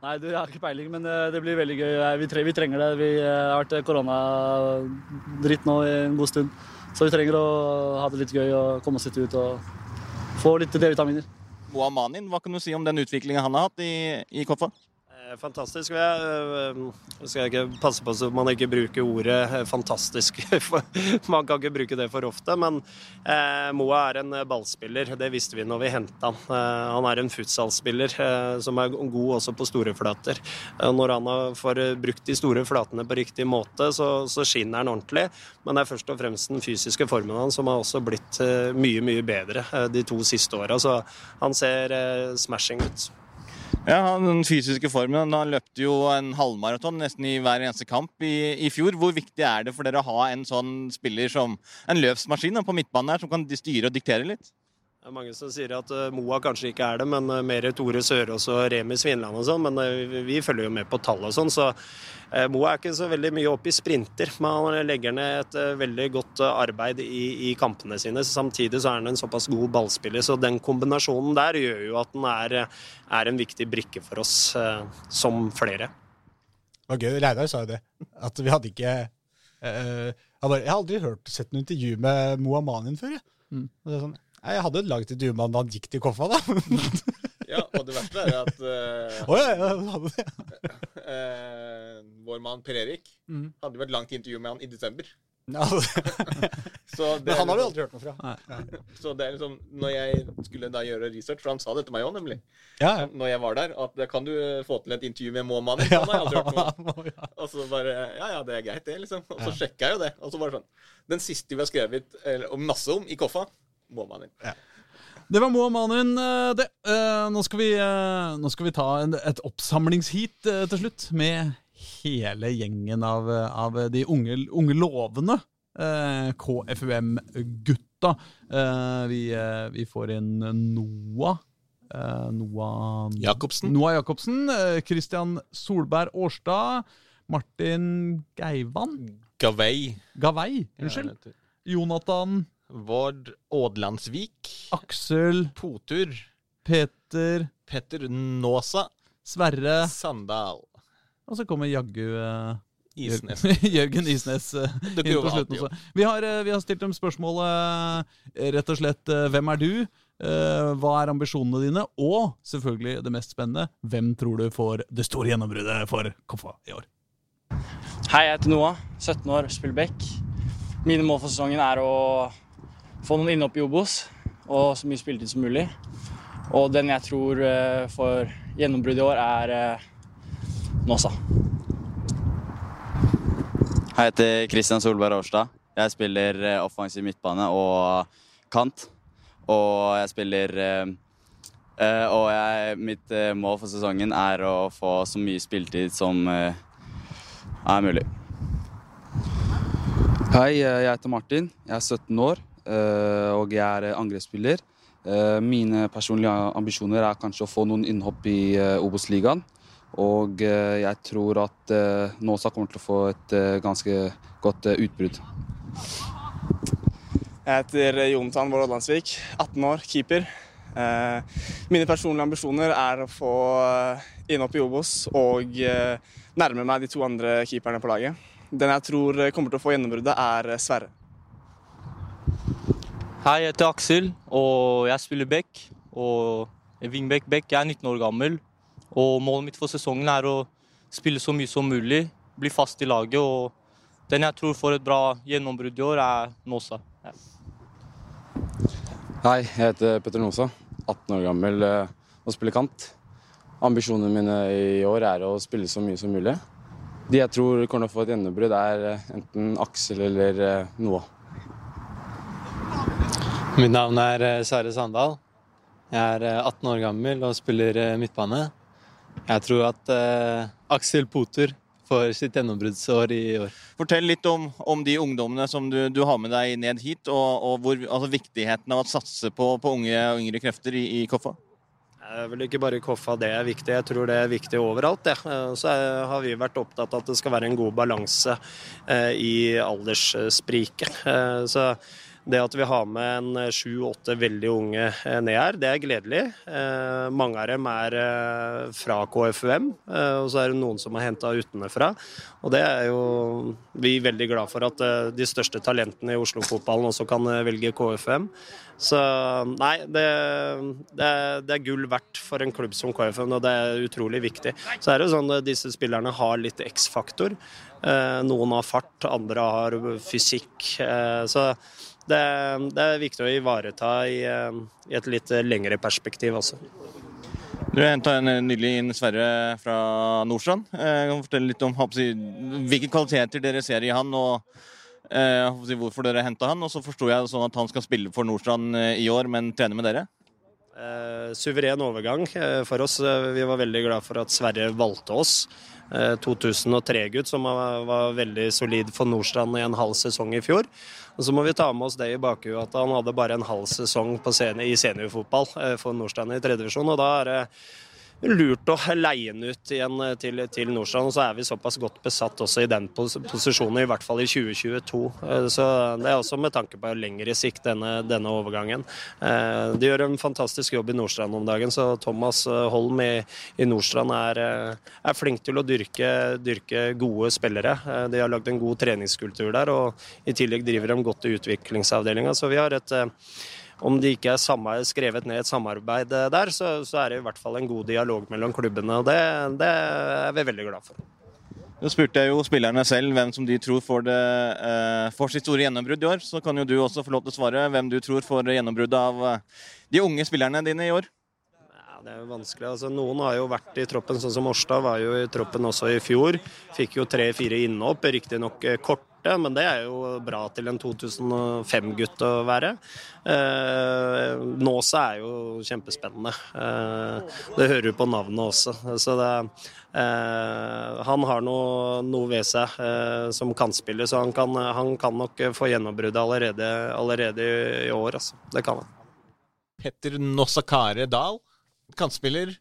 S8: Nei, du, jeg har ikke peiling, men eh, det blir veldig gøy. Eh, Vi, tre, vi trenger det. Vi eh, har vært koronadritt nå i en god stund. Så vi trenger å ha det litt gøy og komme oss litt ut og få litt D-vitaminer.
S2: Moa Manin, hva kan du si om den utviklinga han har hatt i, i KFA?
S6: Eh, Fantastisk. og Jeg øh, skal ikke passe på så man ikke bruker ordet eh, fantastisk. man kan ikke bruke det for ofte. Men eh, Moa er en ballspiller. Det visste vi når vi henta han. Han er en futsalspiller som er god også på store flater. Når han får brukt de store flatene på riktig måte, så, så skinner han ordentlig. Men det er først og fremst den fysiske formen hans som har også blitt mye, mye bedre de to siste åra. Så han ser smashing ut.
S2: Ja, Den fysiske formen. Han løpte jo en halvmaraton nesten i hver eneste kamp i, i fjor. Hvor viktig er det for dere å ha en sånn spiller som en løpsmaskin på midtbanen her, som kan styre og diktere litt?
S6: Det er mange som sier at eh, Moa kanskje ikke er det, men eh, mer Tore Sørås og Remi Svinland og sånn. Men eh, vi, følger jo med på tall og sånn, så Moa er ikke så veldig mye oppe i sprinter. Men han legger ned et veldig godt arbeid i, i kampene sine. Samtidig så er han en såpass god ballspiller, så den kombinasjonen der gjør jo at han er, er en viktig brikke for oss, eh, som flere.
S1: Det var gøy. Reidar sa jo det. At vi hadde ikke eh, jeg, bare, jeg har aldri hørt sett noe intervju med Moa Manin før. Jeg.
S3: Mm.
S1: Og det er sånn, «Nei, jeg hadde et lag intervju med han da han gikk til Koffa, da.
S2: Ja, og det verste er at
S1: Å ja, ja, hadde det.
S2: eh, vår mann Per Erik
S1: Mm.
S2: hadde jo et langt intervju med han i desember.
S1: Ja.
S2: Så det
S1: Men han har vi
S2: liksom-
S1: aldri hørt noe fra.
S2: Så det er liksom, når jeg skulle da gjøre research, for han sa det til meg òg, nemlig,
S1: Ja, ja.
S2: når jeg var der, at kan du få til et intervju med Moa Mani. Han har jeg aldri hørt noe.
S1: Ja.
S2: Og så bare Ja, ja, det er greit, det, liksom. Og så sjekka jeg jo det. Og så bare sånn Den siste vi har skrevet eller, masse om i Koffa, Moa Ja.
S3: Det var Moamanin, eh, det. Eh, Nå skal vi, eh, nå skal vi ta en, et oppsamlingsheat til slutt, med hele gjengen av, av de unge, unge lovende KFUM-gutta. Vi, vi får inn Noah. Noah
S2: Jacobsen.
S3: Noah Jacobsen. Christian Solberg Årstad. Martin Geivan.
S2: Gavei.
S3: Gavei, unnskyld. Jonathan
S2: Vård Ådlandsvik.
S3: Aksel
S2: Potur.
S3: Peter
S2: Petter Nåsa.
S3: Sverre
S2: Sandal.
S3: Og så kommer jaggu eh,
S2: Isnes.
S3: Jørgen Isnes eh, inn på slutten også. Vi har, eh, vi har stilt dem spørsmålet rett og slett Hvem er du? Eh, Hva er ambisjonene dine? Og selvfølgelig det mest spennende Hvem tror du får det store gjennombruddet for Koffa i år?
S9: Hei, jeg heter Noah, 17 år, spiller back. Mine mål for sesongen er å få noen innhopp i Obos og så mye spilletid som mulig. Og den jeg tror eh, får gjennombrudd i år, er eh, Nåsa.
S10: Jeg heter Kristian Solberg Årstad. Jeg spiller eh, offensiv midtbane og kant. Og jeg spiller Og jeg, mitt mål for sesongen er å få så mye spilletid som er mulig.
S11: Hei, jeg heter Martin. Jeg er 17 år og jeg er angrepsspiller. Eh, Mine personlige ambisjoner er kanskje å få noen innhopp i eh, Obos-ligaen. Og eh, jeg tror at eh, Nåsa kommer til å få et eh, ganske godt eh, utbrudd.
S12: Jeg heter Jonathan Vård Odlandsvik, 18 år, keeper. Eh, Mine personlige ambisjoner er å få eh, innhopp i Obos og eh, nærme meg de to andre keeperne på laget. Den jeg tror kommer til å få gjennombruddet, er Sverre.
S13: Hei, jeg heter Aksel, og jeg spiller back. Og wingback back. Jeg er 19 år gammel. Og målet mitt for sesongen er å spille så mye som mulig, bli fast i laget og den jeg tror får et bra gjennombrudd i år, er Nåsa. Ja.
S11: Hei, jeg heter Petter Nosa, 18 år gammel eh, og spiller kant. Ambisjonene mine i år er å spille så mye som mulig. De jeg tror kommer til å få et gjennombrudd, er eh, enten Aksel eller eh, Noah.
S14: Mitt navn er eh, Sverre Sandal. Jeg er eh, 18 år gammel og spiller eh, midtbane. Jeg tror at eh, Aksel Poter får sitt gjennombruddsår i år.
S2: Fortell litt om, om de ungdommene som du, du har med deg ned hit, og, og hvor, altså viktigheten av å satse på, på unge og yngre krefter i, i Koffa.
S6: Det er vel ikke bare i Koffa det er viktig, jeg tror det er viktig overalt. Det. Eh, Så har vi vært opptatt av at det skal være en god balanse eh, i aldersspriket. Eh, Så det at vi har med en sju-åtte veldig unge eh, ned her, det er gledelig. Eh, Mange av dem er eh, fra KFUM, eh, og så er det noen som er henta utenfra. Og det er jo vi er veldig glad for at eh, de største talentene i Oslo-fotballen også kan eh, velge KFUM. Så nei, det, det, er, det er gull verdt for en klubb som KFUM, og det er utrolig viktig. Så er det sånn at disse spillerne har litt X-faktor. Eh, Noen har fart, andre har fysikk. eh, Så det, det er viktig å ivareta i, eh, i et litt lengre perspektiv også.
S2: Du henta nylig inn Sverre fra Nordstrand. Jeg kan fortelle litt om håper hvilke kvaliteter dere ser i han, og eh, håper hvorfor dere henta han. Og så forsto jeg sånn at han skal spille for Nordstrand eh, i år, men trene med dere.
S6: Eh, suveren overgang eh, for oss. Eh, Vi var veldig glad for at Sverre valgte oss. Eh, 2003-gutt som var, var veldig solid for Nordstrand i en halv sesong i fjor. Og Så må vi ta med oss det i bakhuet at han hadde bare en halv sesong scene, i seniorfotball eh, for Nordstrand i tredje divisjon. Og da er det lurt å leie den ut igjen eh, til, til Nordstrand. Og så er vi såpass godt besatt også i den pos posisjonen, i hvert fall i 2022. Eh, Så det er også med tanke på lengre sikt, denne, denne overgangen. Eh, De gjør en fantastisk jobb i Nordstrand om dagen, så Thomas Holm i, i Nordstrand er, er flink til å dyrke, dyrke gode spillere. De har lagd en god treningskultur der, og i tillegg driver de godt i utviklingsavdelinga. Så vi har et om det ikke er samme, skrevet ned et samarbeid eh, der, så, så er det i hvert fall en god dialog mellom klubbene. og Det, det er vi veldig glad for.
S2: Nå spurte jeg jo spillerne selv hvem som de tror får, det, eh, får sitt store gjennombrudd i år. Så kan jo du også få lov til å svare hvem du tror får gjennombruddet av eh, de unge spillerne dine i år.
S6: Ja, det er jo vanskelig. Altså, noen har jo vært i troppen, sånn som Årstad var jo i troppen også i fjor. Fikk jo tre-fire innhopp, riktignok eh, korte, men det er jo bra til en 2005-gutt å være. Nå Nåsa er jo kjempespennende. Eh, det hører du på navnet også. Så det, eh, han har noe, noe ved seg eh, som kantspiller, så han kan, han kan nok få gjennombruddet allerede, allerede i år. Altså. Det kan han.
S2: Petter Nossakare Dahl, kantspiller.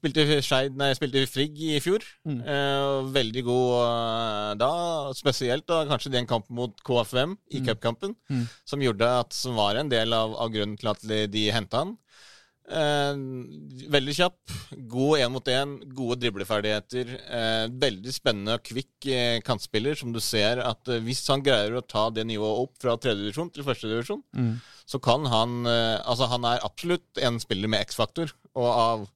S2: Spilte, Scheid, nei, spilte Frigg i fjor. Eh, veldig god eh, da, spesielt da, kanskje den kampen mot KFM i
S3: Mm.
S2: cupkampen,
S3: Mm.
S2: som gjorde at som var en del av, av grunnen til at de, de henta han. Eh, veldig kjapp, god én mot én, gode dribleferdigheter. Eh, veldig spennende og kvikk eh, kantspiller, som du ser at eh, hvis han greier å ta det nivået opp fra tredjedivisjon til førstedivisjon,
S3: Mm.
S2: så kan han Altså, han er absolutt en spiller med X-faktor, og av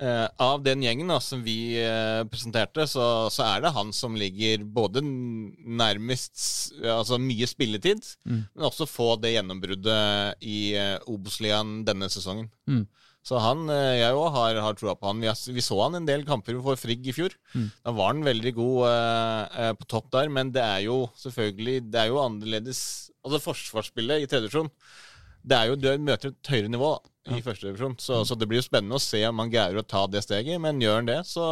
S2: Eh, av den gjengen da, som vi uh, presenterte, så, så er det han som ligger både nærmest Altså mye spilletid,
S3: Mm.
S2: men også få det gjennombruddet i uh, Obos-ligaen denne sesongen.
S3: Mm.
S2: Så han, jeg òg har, har troa på han. Vi, vi så han en del kamper for Frigg i fjor.
S3: Mm.
S2: Da var han veldig god på topp der, men det er jo selvfølgelig Det er jo annerledes Altså forsvarsspillet i tredje divisjon det er jo, Du møter et høyere nivå da, i første divisjon, så, så det blir jo spennende å se om han greier å ta det steget. Men gjør han det, så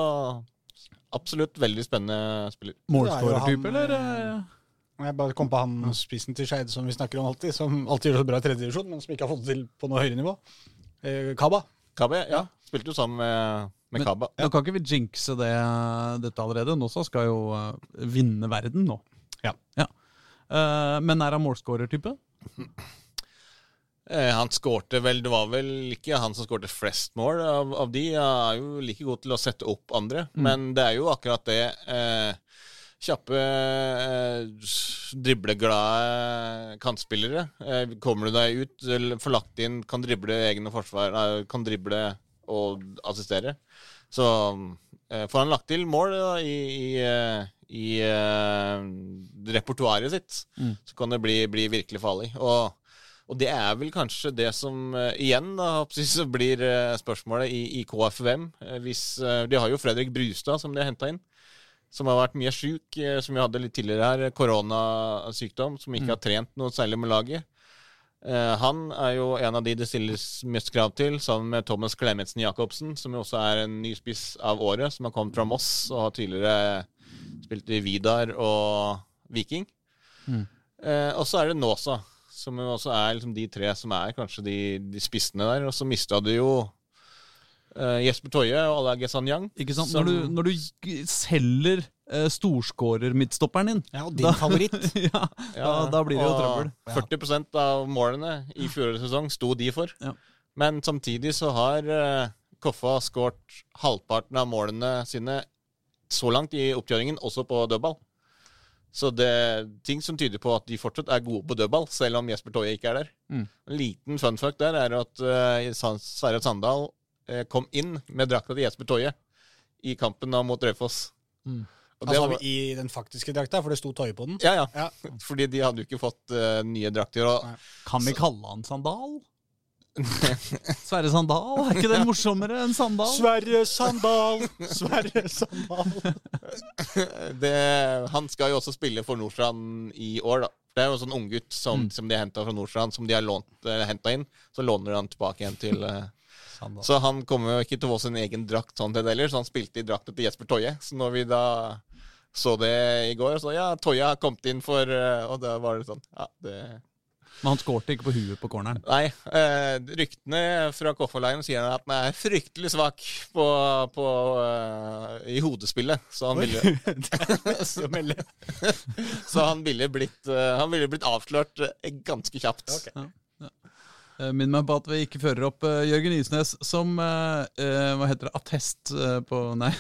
S2: absolutt veldig spennende spiller.
S3: Målskårertype,
S1: er
S3: eller?
S1: eh, Jeg bare kom på han spissen til Skeid som vi snakker om alltid, som alltid gjør det så bra i tredje divisjon, men som ikke har fått det til på noe høyere nivå. Eh, Kaba.
S2: Kaba, ja. Spilte jo sammen med, med
S3: Men
S2: Kaba.
S3: Nå kan ikke vi jinxe det, dette allerede. Nåsa skal jo uh, vinne verden nå.
S1: Ja.
S3: Eh, men er han målskårertype?
S2: Eh, han skårte vel Det var vel ikke han som skårte flest mål av, av de. Han er jo like god til å sette opp andre,
S3: Mm.
S2: men det er jo akkurat det eh, Kjappe, eh, dribleglade kantspillere. Eh, kommer du deg ut, får lagt inn, kan drible egne forsvar, nei, kan drible og assistere. Så eh, får han lagt til mål da, i, i, eh, i repertoaret sitt,
S3: Mm.
S2: så kan det bli, bli virkelig farlig. Og, og det er vel kanskje det som eh, igjen da, blir eh, spørsmålet i, i KFUM. Eh, hvis, de har jo Fredrik Brustad, som de har henta inn. Som har vært mye sjuk, som vi hadde litt tidligere her. Koronasykdom, som ikke
S3: Mm.
S2: har trent noe særlig med laget. Han er jo en av de det stilles mest krav til, sammen med Thomas Klemetsen Jacobsen, som jo også er en ny spiss av året, som har kommet fra Moss og har tidligere spilt i Vidar og Viking.
S3: Mm.
S2: Eh, og så er det Nåsa, som jo også er liksom de tre som er kanskje de, de spissene der. Og så mista du jo uh, Jesper Toje og Ala Gesanyang.
S3: Ikke sant?
S2: som-
S3: Når du, når du selger uh, storskårer-midtstopperen din
S1: Ja, og din favoritt.
S3: ja, da, da blir det jo trøbbel.
S2: 40% av målene i fjorårets sesong sto de for. Men samtidig så har uh, Koffa skåret halvparten av målene sine så langt i oppkjøringen, også på dødball. Så det er ting som tyder på at de fortsatt er gode på dødball, selv om Jesper Toje ikke er der.
S3: Mm.
S2: En liten fun fact der er at uh, Sverre Sandal uh, kom inn med drakta til Jesper Toje i kampen da mot Raufoss.
S3: Mm.
S1: Altså
S2: var-
S1: i den faktiske drakta, for det sto Toje på den?
S2: Ja, ja. Fordi de hadde jo ikke fått uh, nye drakter. Og,
S3: Kan vi kalle han Sandal? Sverre Sandal? Er ikke det morsommere enn Sandal?
S1: Sverre Sandal! Sverre Sandal!
S2: det, han skal jo også spille for Nordstrand i år, da. Det er jo en sånn unggutt som,
S3: Mm.
S2: som de har henta fra Nordstrand, som de har lånt, eh, henta inn. Så låner han tilbake igjen til eh,
S1: Sandal.
S2: Så han kommer jo ikke til å få sin egen drakt sånn til det heller, så han spilte i drakta til Jesper Toje. Så når vi da så det i går, så ja, Toje har kommet inn for eh, Og da var det sånn Ja, det
S3: Men han skårte ikke på huet på corneren.
S2: Nei. Eh, ryktene fra Koffa-leiren sier at han er fryktelig svak på, på, eh, i hodespillet. Så han
S1: Oi,
S2: ville
S1: så.
S2: Så han ville blitt, eh, han ville blitt avslørt eh, ganske kjapt.
S3: Okay. Ja. Eh, Minn meg på at vi ikke fører opp uh, Jørgen Isnes som uh, uh, Hva heter det? Attest på Nei.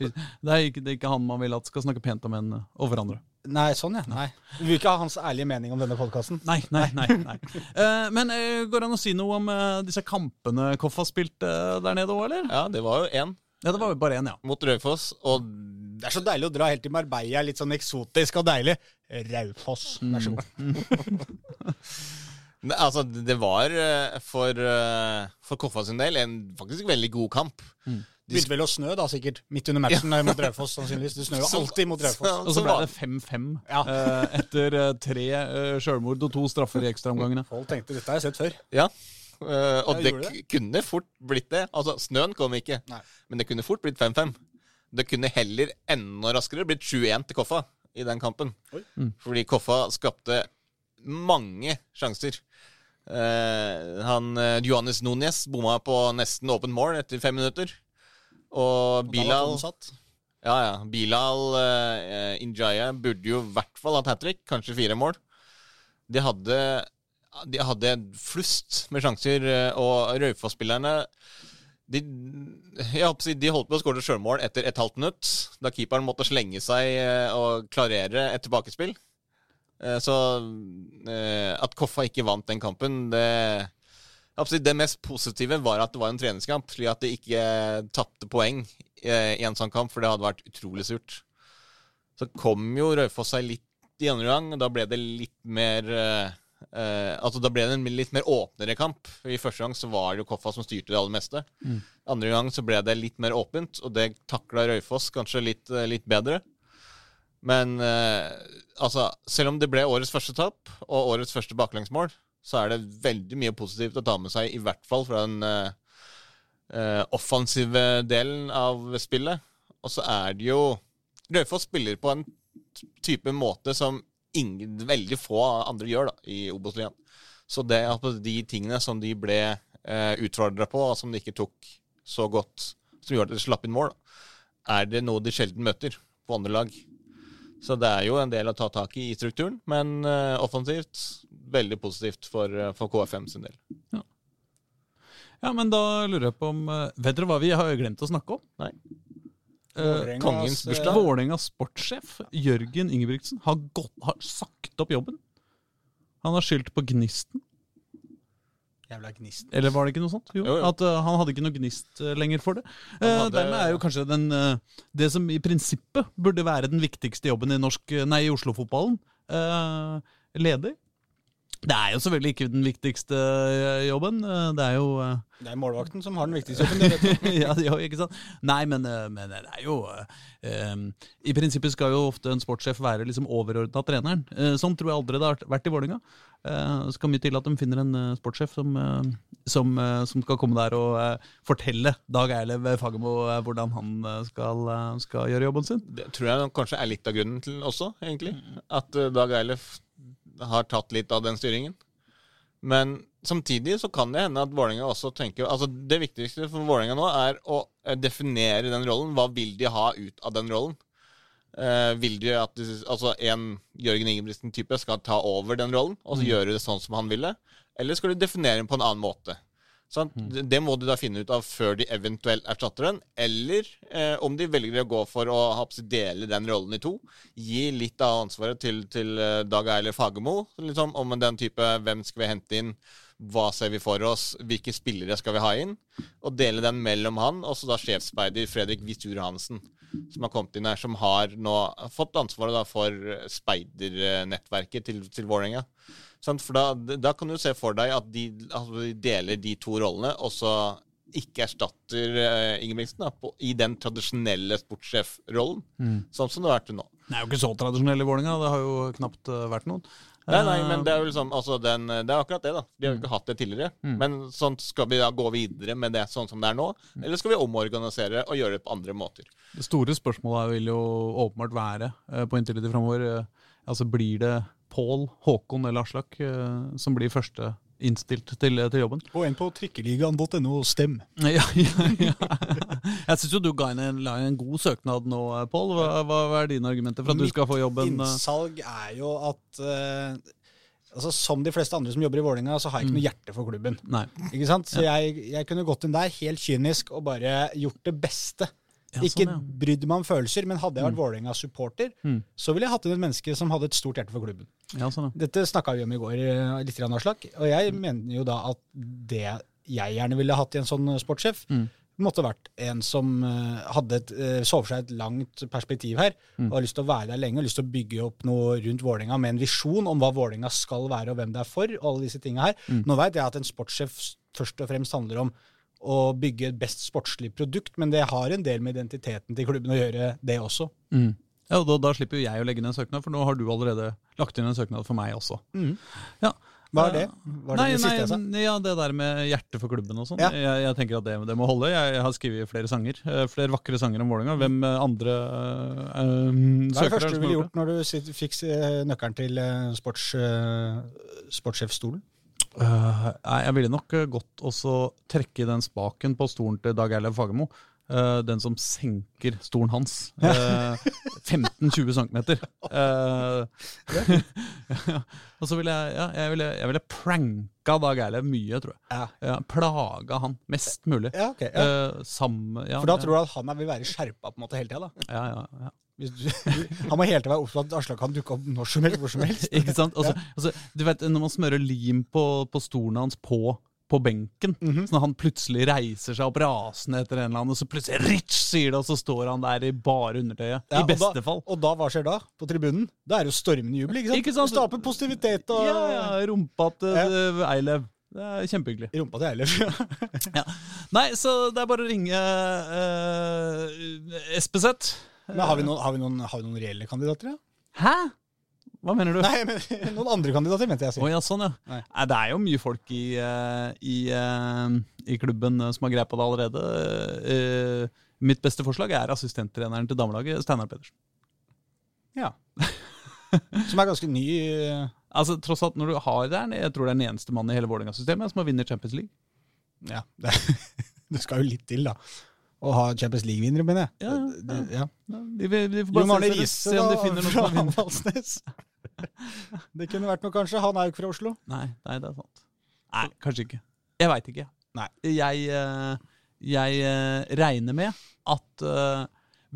S3: det, er ikke, det er ikke han man vil at skal snakke pent om en over andre.
S1: Nei, sånn ja. Nei. Du vil ikke ha hans ærlige mening om denne podkasten?
S3: Nei, nei, nei. nei. uh, men uh, går det an å si noe om uh, disse kampene Koff har spilt der nede òg, eller?
S2: Ja, det var jo én.
S3: Ja, det var jo bare én, ja.
S2: Mot Raufoss. Og
S1: Det er så deilig å dra helt til Marbella, litt sånn eksotisk og deilig. Raufoss, vær så god.
S2: Altså, det var for, for Koffa sin del en faktisk veldig god kamp. De
S1: Begynte vel å snø, da, sikkert. Midt under matchen mot Raufoss, sannsynligvis. Det snør jo alltid mot Raufoss.
S3: Og så ble det 5-5 eh, etter eh, tre uh, sjølmord og to straffer i ekstraomgangene.
S1: Folk tenkte dette har jeg sett før.
S2: Ja. Uh, og
S1: Ja,
S2: det,
S1: gjorde
S2: kunne fort blitt det. Altså, snøen kom ikke,
S1: Nei.
S2: men det kunne fort blitt 5-5. Det kunne heller enda raskere blitt 7-1 til Koffa i den kampen.
S1: Oi.
S3: Mm.
S2: Fordi Koffa skapte mange sjanser. Uh, han Johannes Núñez bomma på nesten åpent mål etter fem minutter. Og Bilal. Ja, ja. Bilal uh, Injaya burde jo i hvert fall hatt hat trick, kanskje fire mål. De hadde De hadde flust med sjanser, eh, og Raufoss-spillerne de, jeg håper de holdt på å skåre sjølmål etter et halvt minutt, da keeperen måtte slenge seg eh, og klarere et tilbakespill. Så at Koffa ikke vant den kampen, det Det mest positive var at det var en treningskamp, slik at de ikke tapte poeng eh, i en sånn kamp, for det hadde vært utrolig surt. Så kom jo Raufoss seg litt i andre gang, og da ble det litt mer eh, eh, Altså Da ble det en litt mer åpnere kamp. I første gang så var det jo Koffa som styrte det aller meste.
S3: Mm.
S2: Andre gang så ble det litt mer åpent, og det takla Raufoss kanskje litt, eh, litt bedre. Men eh, altså, selv om det ble årets første tap og årets første baklengsmål, så er det veldig mye positivt å ta med seg, i hvert fall fra den eh, offensive delen av spillet. Og så er det jo Raufoss spiller på en type måte som ingen, veldig få andre gjør da, i Obos-ligaen. Så det at de tingene som de ble eh, utfordra på, og som de ikke tok så godt, som gjorde at de slapp inn mål, er det noe de sjelden møter på andre lag. Så det er jo en del å ta tak i i strukturen, men eh, offensivt veldig positivt for, eh, for KFM sin del.
S3: Ja, men da lurer jeg på om eh, Vet dere hva vi har glemt å snakke om?
S2: Nei.
S3: Eh,
S2: kongens bursdag.
S1: eh,
S3: Vålerengas sportssjef Jørgen Ingebrigtsen har, gått, har sagt opp jobben. Han har skyldt på gnisten. Eller var det ikke noe sånt? Jo,
S2: Jo, jo.
S3: At uh, han hadde ikke noe gnist uh, lenger for det. Eh, dermed er jo kanskje den, det som i prinsippet burde være den viktigste jobben i, norsk, nei, i Oslo-fotballen, eh, ledig. Det er jo selvfølgelig ikke den viktigste eh, jobben. eh, Det er jo eh,
S1: Det er målvakten som har den viktigste jobben. det vet du.
S3: ja, jo ikke sant? Nei, men, men det er jo um, I prinsippet skal jo ofte en sportssjef være liksom overordna treneren. Sånn tror jeg aldri det har vært i Vålerenga. Eh, det skal mye til at de finner en sportssjef som, som, som skal komme der og fortelle Dag Eilev Fagermo hvordan han skal, skal gjøre jobben sin.
S2: Det tror jeg kanskje er litt av grunnen til også, egentlig. At Dag Eilef har tatt litt av den styringen. Men samtidig så kan det hende at Vålerenga også tenker Altså Det viktigste for Vålerenga nå er å eh, definere den rollen. Hva vil de ha ut av den rollen? Eh, vil de at de, altså en Jørgen Ingebrigtsen-type skal ta over den rollen og så
S3: Mm.
S2: gjøre det sånn som han ville? Eller skal de definere den på en annen måte? Sant? Det- må de da finne ut av før de eventuelt erstatter den. Eller eh, om de velger å gå for å dele den rollen i to. Gi litt av ansvaret til, til eh, Dag Eiler Fagermo. Liksom, om den type hvem skal vi hente inn, hva ser vi for oss, hvilke spillere skal vi ha inn? Og dele den mellom han og så da sjefsspeider Fredrik Visur Hansen. Som har kommet inn her, som har nå fått ansvaret da for speidernettverket til, til Vålerenga. Sant? For da, da kan du se for deg at de, altså, de deler de to rollene, og så ikke erstatter uh, Ingebrigtsen da, på, i den tradisjonelle sportssjefrollen,
S3: Mm.
S2: sånn som det har vært til nå.
S3: Det er jo ikke så tradisjonell i Vålerenga, det har jo knapt uh, vært noen.
S2: Nei, nei,
S3: Eh,
S2: men det er jo liksom altså den, Det er akkurat det, da. De har jo ikke hatt det tidligere.
S3: Mm.
S2: Men sånn, skal vi da gå videre med det sånn som det er nå, eller skal vi omorganisere og gjøre det på andre måter?
S3: Det store spørsmålet vil jo åpenbart være på inntil framover eh, altså Blir det Pål, Håkon eller Aslak eh, som blir første innstilt til, til jobben?
S1: Og en på trikkeligaen.no stem.
S3: Ja, ja, ja. Jeg syns jo du ga inn en, en god søknad nå, eh, Pål. Hva, hva, er dine argumenter for at du skal få jobben? Mitt
S1: innsalg er jo at uh altså Som de fleste andre som jobber i Vålerenga, så har jeg ikke noe hjerte for klubben.
S3: Nei.
S1: Ikke sant? Så jeg, jeg kunne gått inn der helt kynisk og bare gjort det beste.
S3: Ja,
S1: ikke
S3: sånn, ja.
S1: brydd meg om følelser, men hadde jeg vært
S3: Mm.
S1: Vålerenga-supporter,
S3: Mm.
S1: så ville jeg hatt inn et menneske som hadde et stort hjerte for klubben.
S3: Ja, sånn, ja.
S1: Dette snakka vi om i går, eh, litt grann, Aslak. Og jeg mener jo da at det jeg gjerne ville hatt i en sånn sportssjef,
S3: Mm.
S1: måtte vært en som eh, hadde et, eh, så for seg et langt perspektiv her,
S3: Mm.
S1: og har lyst til å være der lenge, og lyst til å bygge opp noe rundt Vålerenga med en visjon om hva Vålerenga skal være, og hvem det er for, og alle disse tinga her.
S3: Mm.
S1: Nå veit jeg at en sportssjef først og fremst handler om å bygge et best sportslig produkt, men det har en del med identiteten til klubben å gjøre, det også.
S3: Mm. Ja, og da, da slipper jo jeg å legge inn en søknad, for nå har du allerede lagt inn en søknad for meg også.
S1: Mm.
S3: Ja.
S1: Hva er det?
S3: Eh,
S1: Var det
S3: nei,
S1: det siste jeg sa?
S3: Ja, det der med hjertet for klubben og sånn.
S1: Ja.
S3: Jeg, jeg tenker at det, det må holde. Jeg, jeg har skrevet flere sanger. eh, Flere vakre sanger om Vålerenga. Hvem andre andre søker.
S1: Hva er det første du ville gjort når du fikk eh, nøkkelen til eh, sports, øh, sportssjefstolen?
S3: Øh, nei, jeg ville nok godt gått og trekke den spaken på stolen til Dag Eilev Fagermo. Uh, den som senker stolen hans. Uh, 15-20 cm. og så ville jeg, ja, jeg ville, jeg ville pranka Dag Eilev mye, tror jeg. Ja, plaga han mest mulig.
S1: Ja, ok, ja.
S3: Øh, samme- ja,
S1: For da tror du at han vil være skjerpa på en måte hele tida?
S3: Ja, ja, ja.
S1: Du, han må hele tiden være opptatt av at Aslak kan dukke opp når som helst, hvor som helst.
S3: Ikke sant? Altså,
S1: Ja.
S3: altså, du vet, Når man smører lim på, på stolen hans på, på benken,
S1: Mhm.
S3: så når han plutselig reiser seg opp rasende etter en eller annen, og så plutselig Rich sier det, og så står han der i bare undertøyet.
S1: Ja,
S3: I beste
S1: da,
S3: fall.
S1: Og da, hva skjer da? På tribunen? Da er det jo stormende jubel, ikke sant?
S3: Ikke sant?
S1: Du Skaper positivitet og
S3: Ja, ja, rumpa til
S1: Ja.
S3: eh, Eilev. Det er kjempehyggelig.
S1: Rumpa til Eilev,
S3: ja. Nei, så det er bare å ringe uh, SPZ.
S1: Men har vi, noen, har, vi noen, har vi noen reelle kandidater, ja?
S3: Hæ? Hva mener du?
S1: Nei, men noen andre kandidater, mente jeg å si.
S3: Ja, sånn, ja.
S1: Nei.
S3: Nei, det er jo mye folk i, eh, i, eh, i klubben eh, som har greie på det allerede. Eh, mitt beste forslag er assistenttreneren til damelaget, Steinar Pedersen.
S1: Ja. Som er ganske ny. eh,
S3: Altså, tross alt, når du har det, er- jeg tror det er den eneste mannen i hele Vålerenga-systemet som har vunnet Champions League.
S1: Ja, det, det skal jo litt til, da. Å ha Champions League-vinnere, mener jeg.
S3: Ja,
S1: ja. ja.
S3: De, de, de får bare se, se om de finner
S1: noen
S3: som vunnet.
S1: Det kunne vært noe, kanskje. Han er jo ikke fra Oslo.
S3: Nei, nei, det er sant. Nei, kanskje ikke. Jeg veit ikke.
S1: Nei.
S3: Jeg, eh, jeg eh, regner med at eh,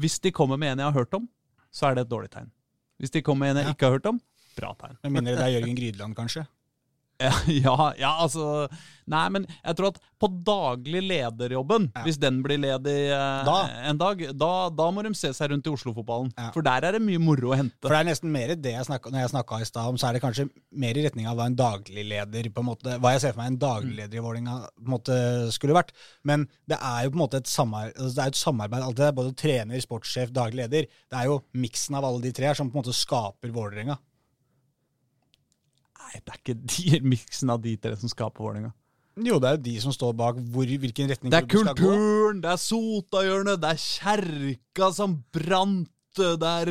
S3: hvis de kommer med en jeg har hørt om, så er det et dårlig tegn. Hvis de kommer med en jeg ikke har hørt om, bra tegn.
S1: Med mindre det er Jørgen Grydland, kanskje.
S3: Ja, ja, ja, altså Nei, men jeg tror at på daglig lederjobben, hvis den blir ledig eh,
S1: Da.
S3: en dag, da, da må de se seg rundt i Oslo-fotballen. For der er det mye moro å hente.
S1: For det er nesten mer det jeg snakka, når jeg snakka i stad om, så er det kanskje mer i retning av hva en dagligleder på en måte, Hva jeg ser for meg en dagligleder i Vålerenga på en måte skulle vært. Men det er jo på en måte et samarbeid, altså det er et samarbeid alt det der, både trener, sportssjef, daglig leder. Det er jo miksen av alle de tre her som på en måte skaper Vålerenga.
S3: Nei, det er ikke de miksen av de tre som skaper Vålerenga.
S1: Jo, det er jo de som står bak hvor, hvilken retning
S3: Det er
S1: klubben skal gå.
S3: kulturen, det er Sotahjørnet, det er kjerka som brant, det er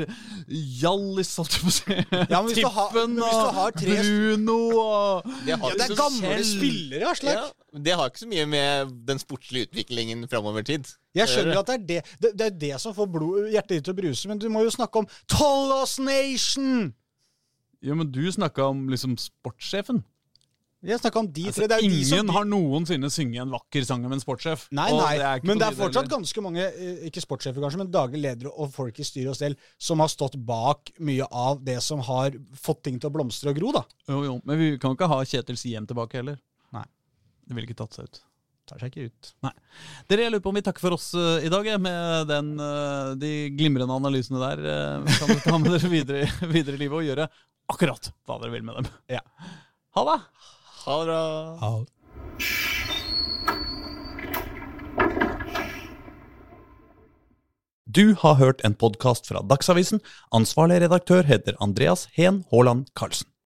S3: Hjallis, holdt jeg på å si.
S1: Ja, men hvis du har-
S3: Tippen
S1: men hvis du har tre-
S3: Bruno og
S2: Det, har
S1: Ja, det er gamle selv. spillere, Aslak.
S2: Ja, men det har ikke så mye med den sportslige utviklingen framover tid.
S1: Jeg skjønner at det er det, det, det, er det som får blod, hjertet ditt til å bruse, men du må jo snakke om Tollos Nation!
S3: Jo, men du snakka om liksom sportssjefen.
S1: Jeg snakka om de
S3: Altså,
S1: tre. Det er jo de
S3: ingen
S1: som,
S3: har noensinne sunget en vakker sang om en sportssjef.
S1: Nei, nei,
S3: det
S1: men det er fortsatt ganske mange, eh, ikke sportssjefer kanskje, men daglige ledere og folk i styret og stell som har stått bak mye av det som har fått ting til å blomstre og gro, da.
S3: Jo, jo, men vi kan ikke ha Kjetil Siem tilbake heller.
S1: Nei.
S3: Det ville ikke tatt seg ut.
S1: Tar seg ikke ut.
S3: Nei. Dere, jeg lurer på om vi takker for oss uh, i dag, med den, uh, de glimrende analysene der. Uh, kan dere ta med dere videre, videre i livet og gjøre akkurat hva dere vil med dem.
S1: Ja.
S3: Ha det!
S2: Ha det bra.
S3: Du har hørt en podkast fra Dagsavisen. Ansvarlig redaktør heter Andreas Heen Haaland Karlsen.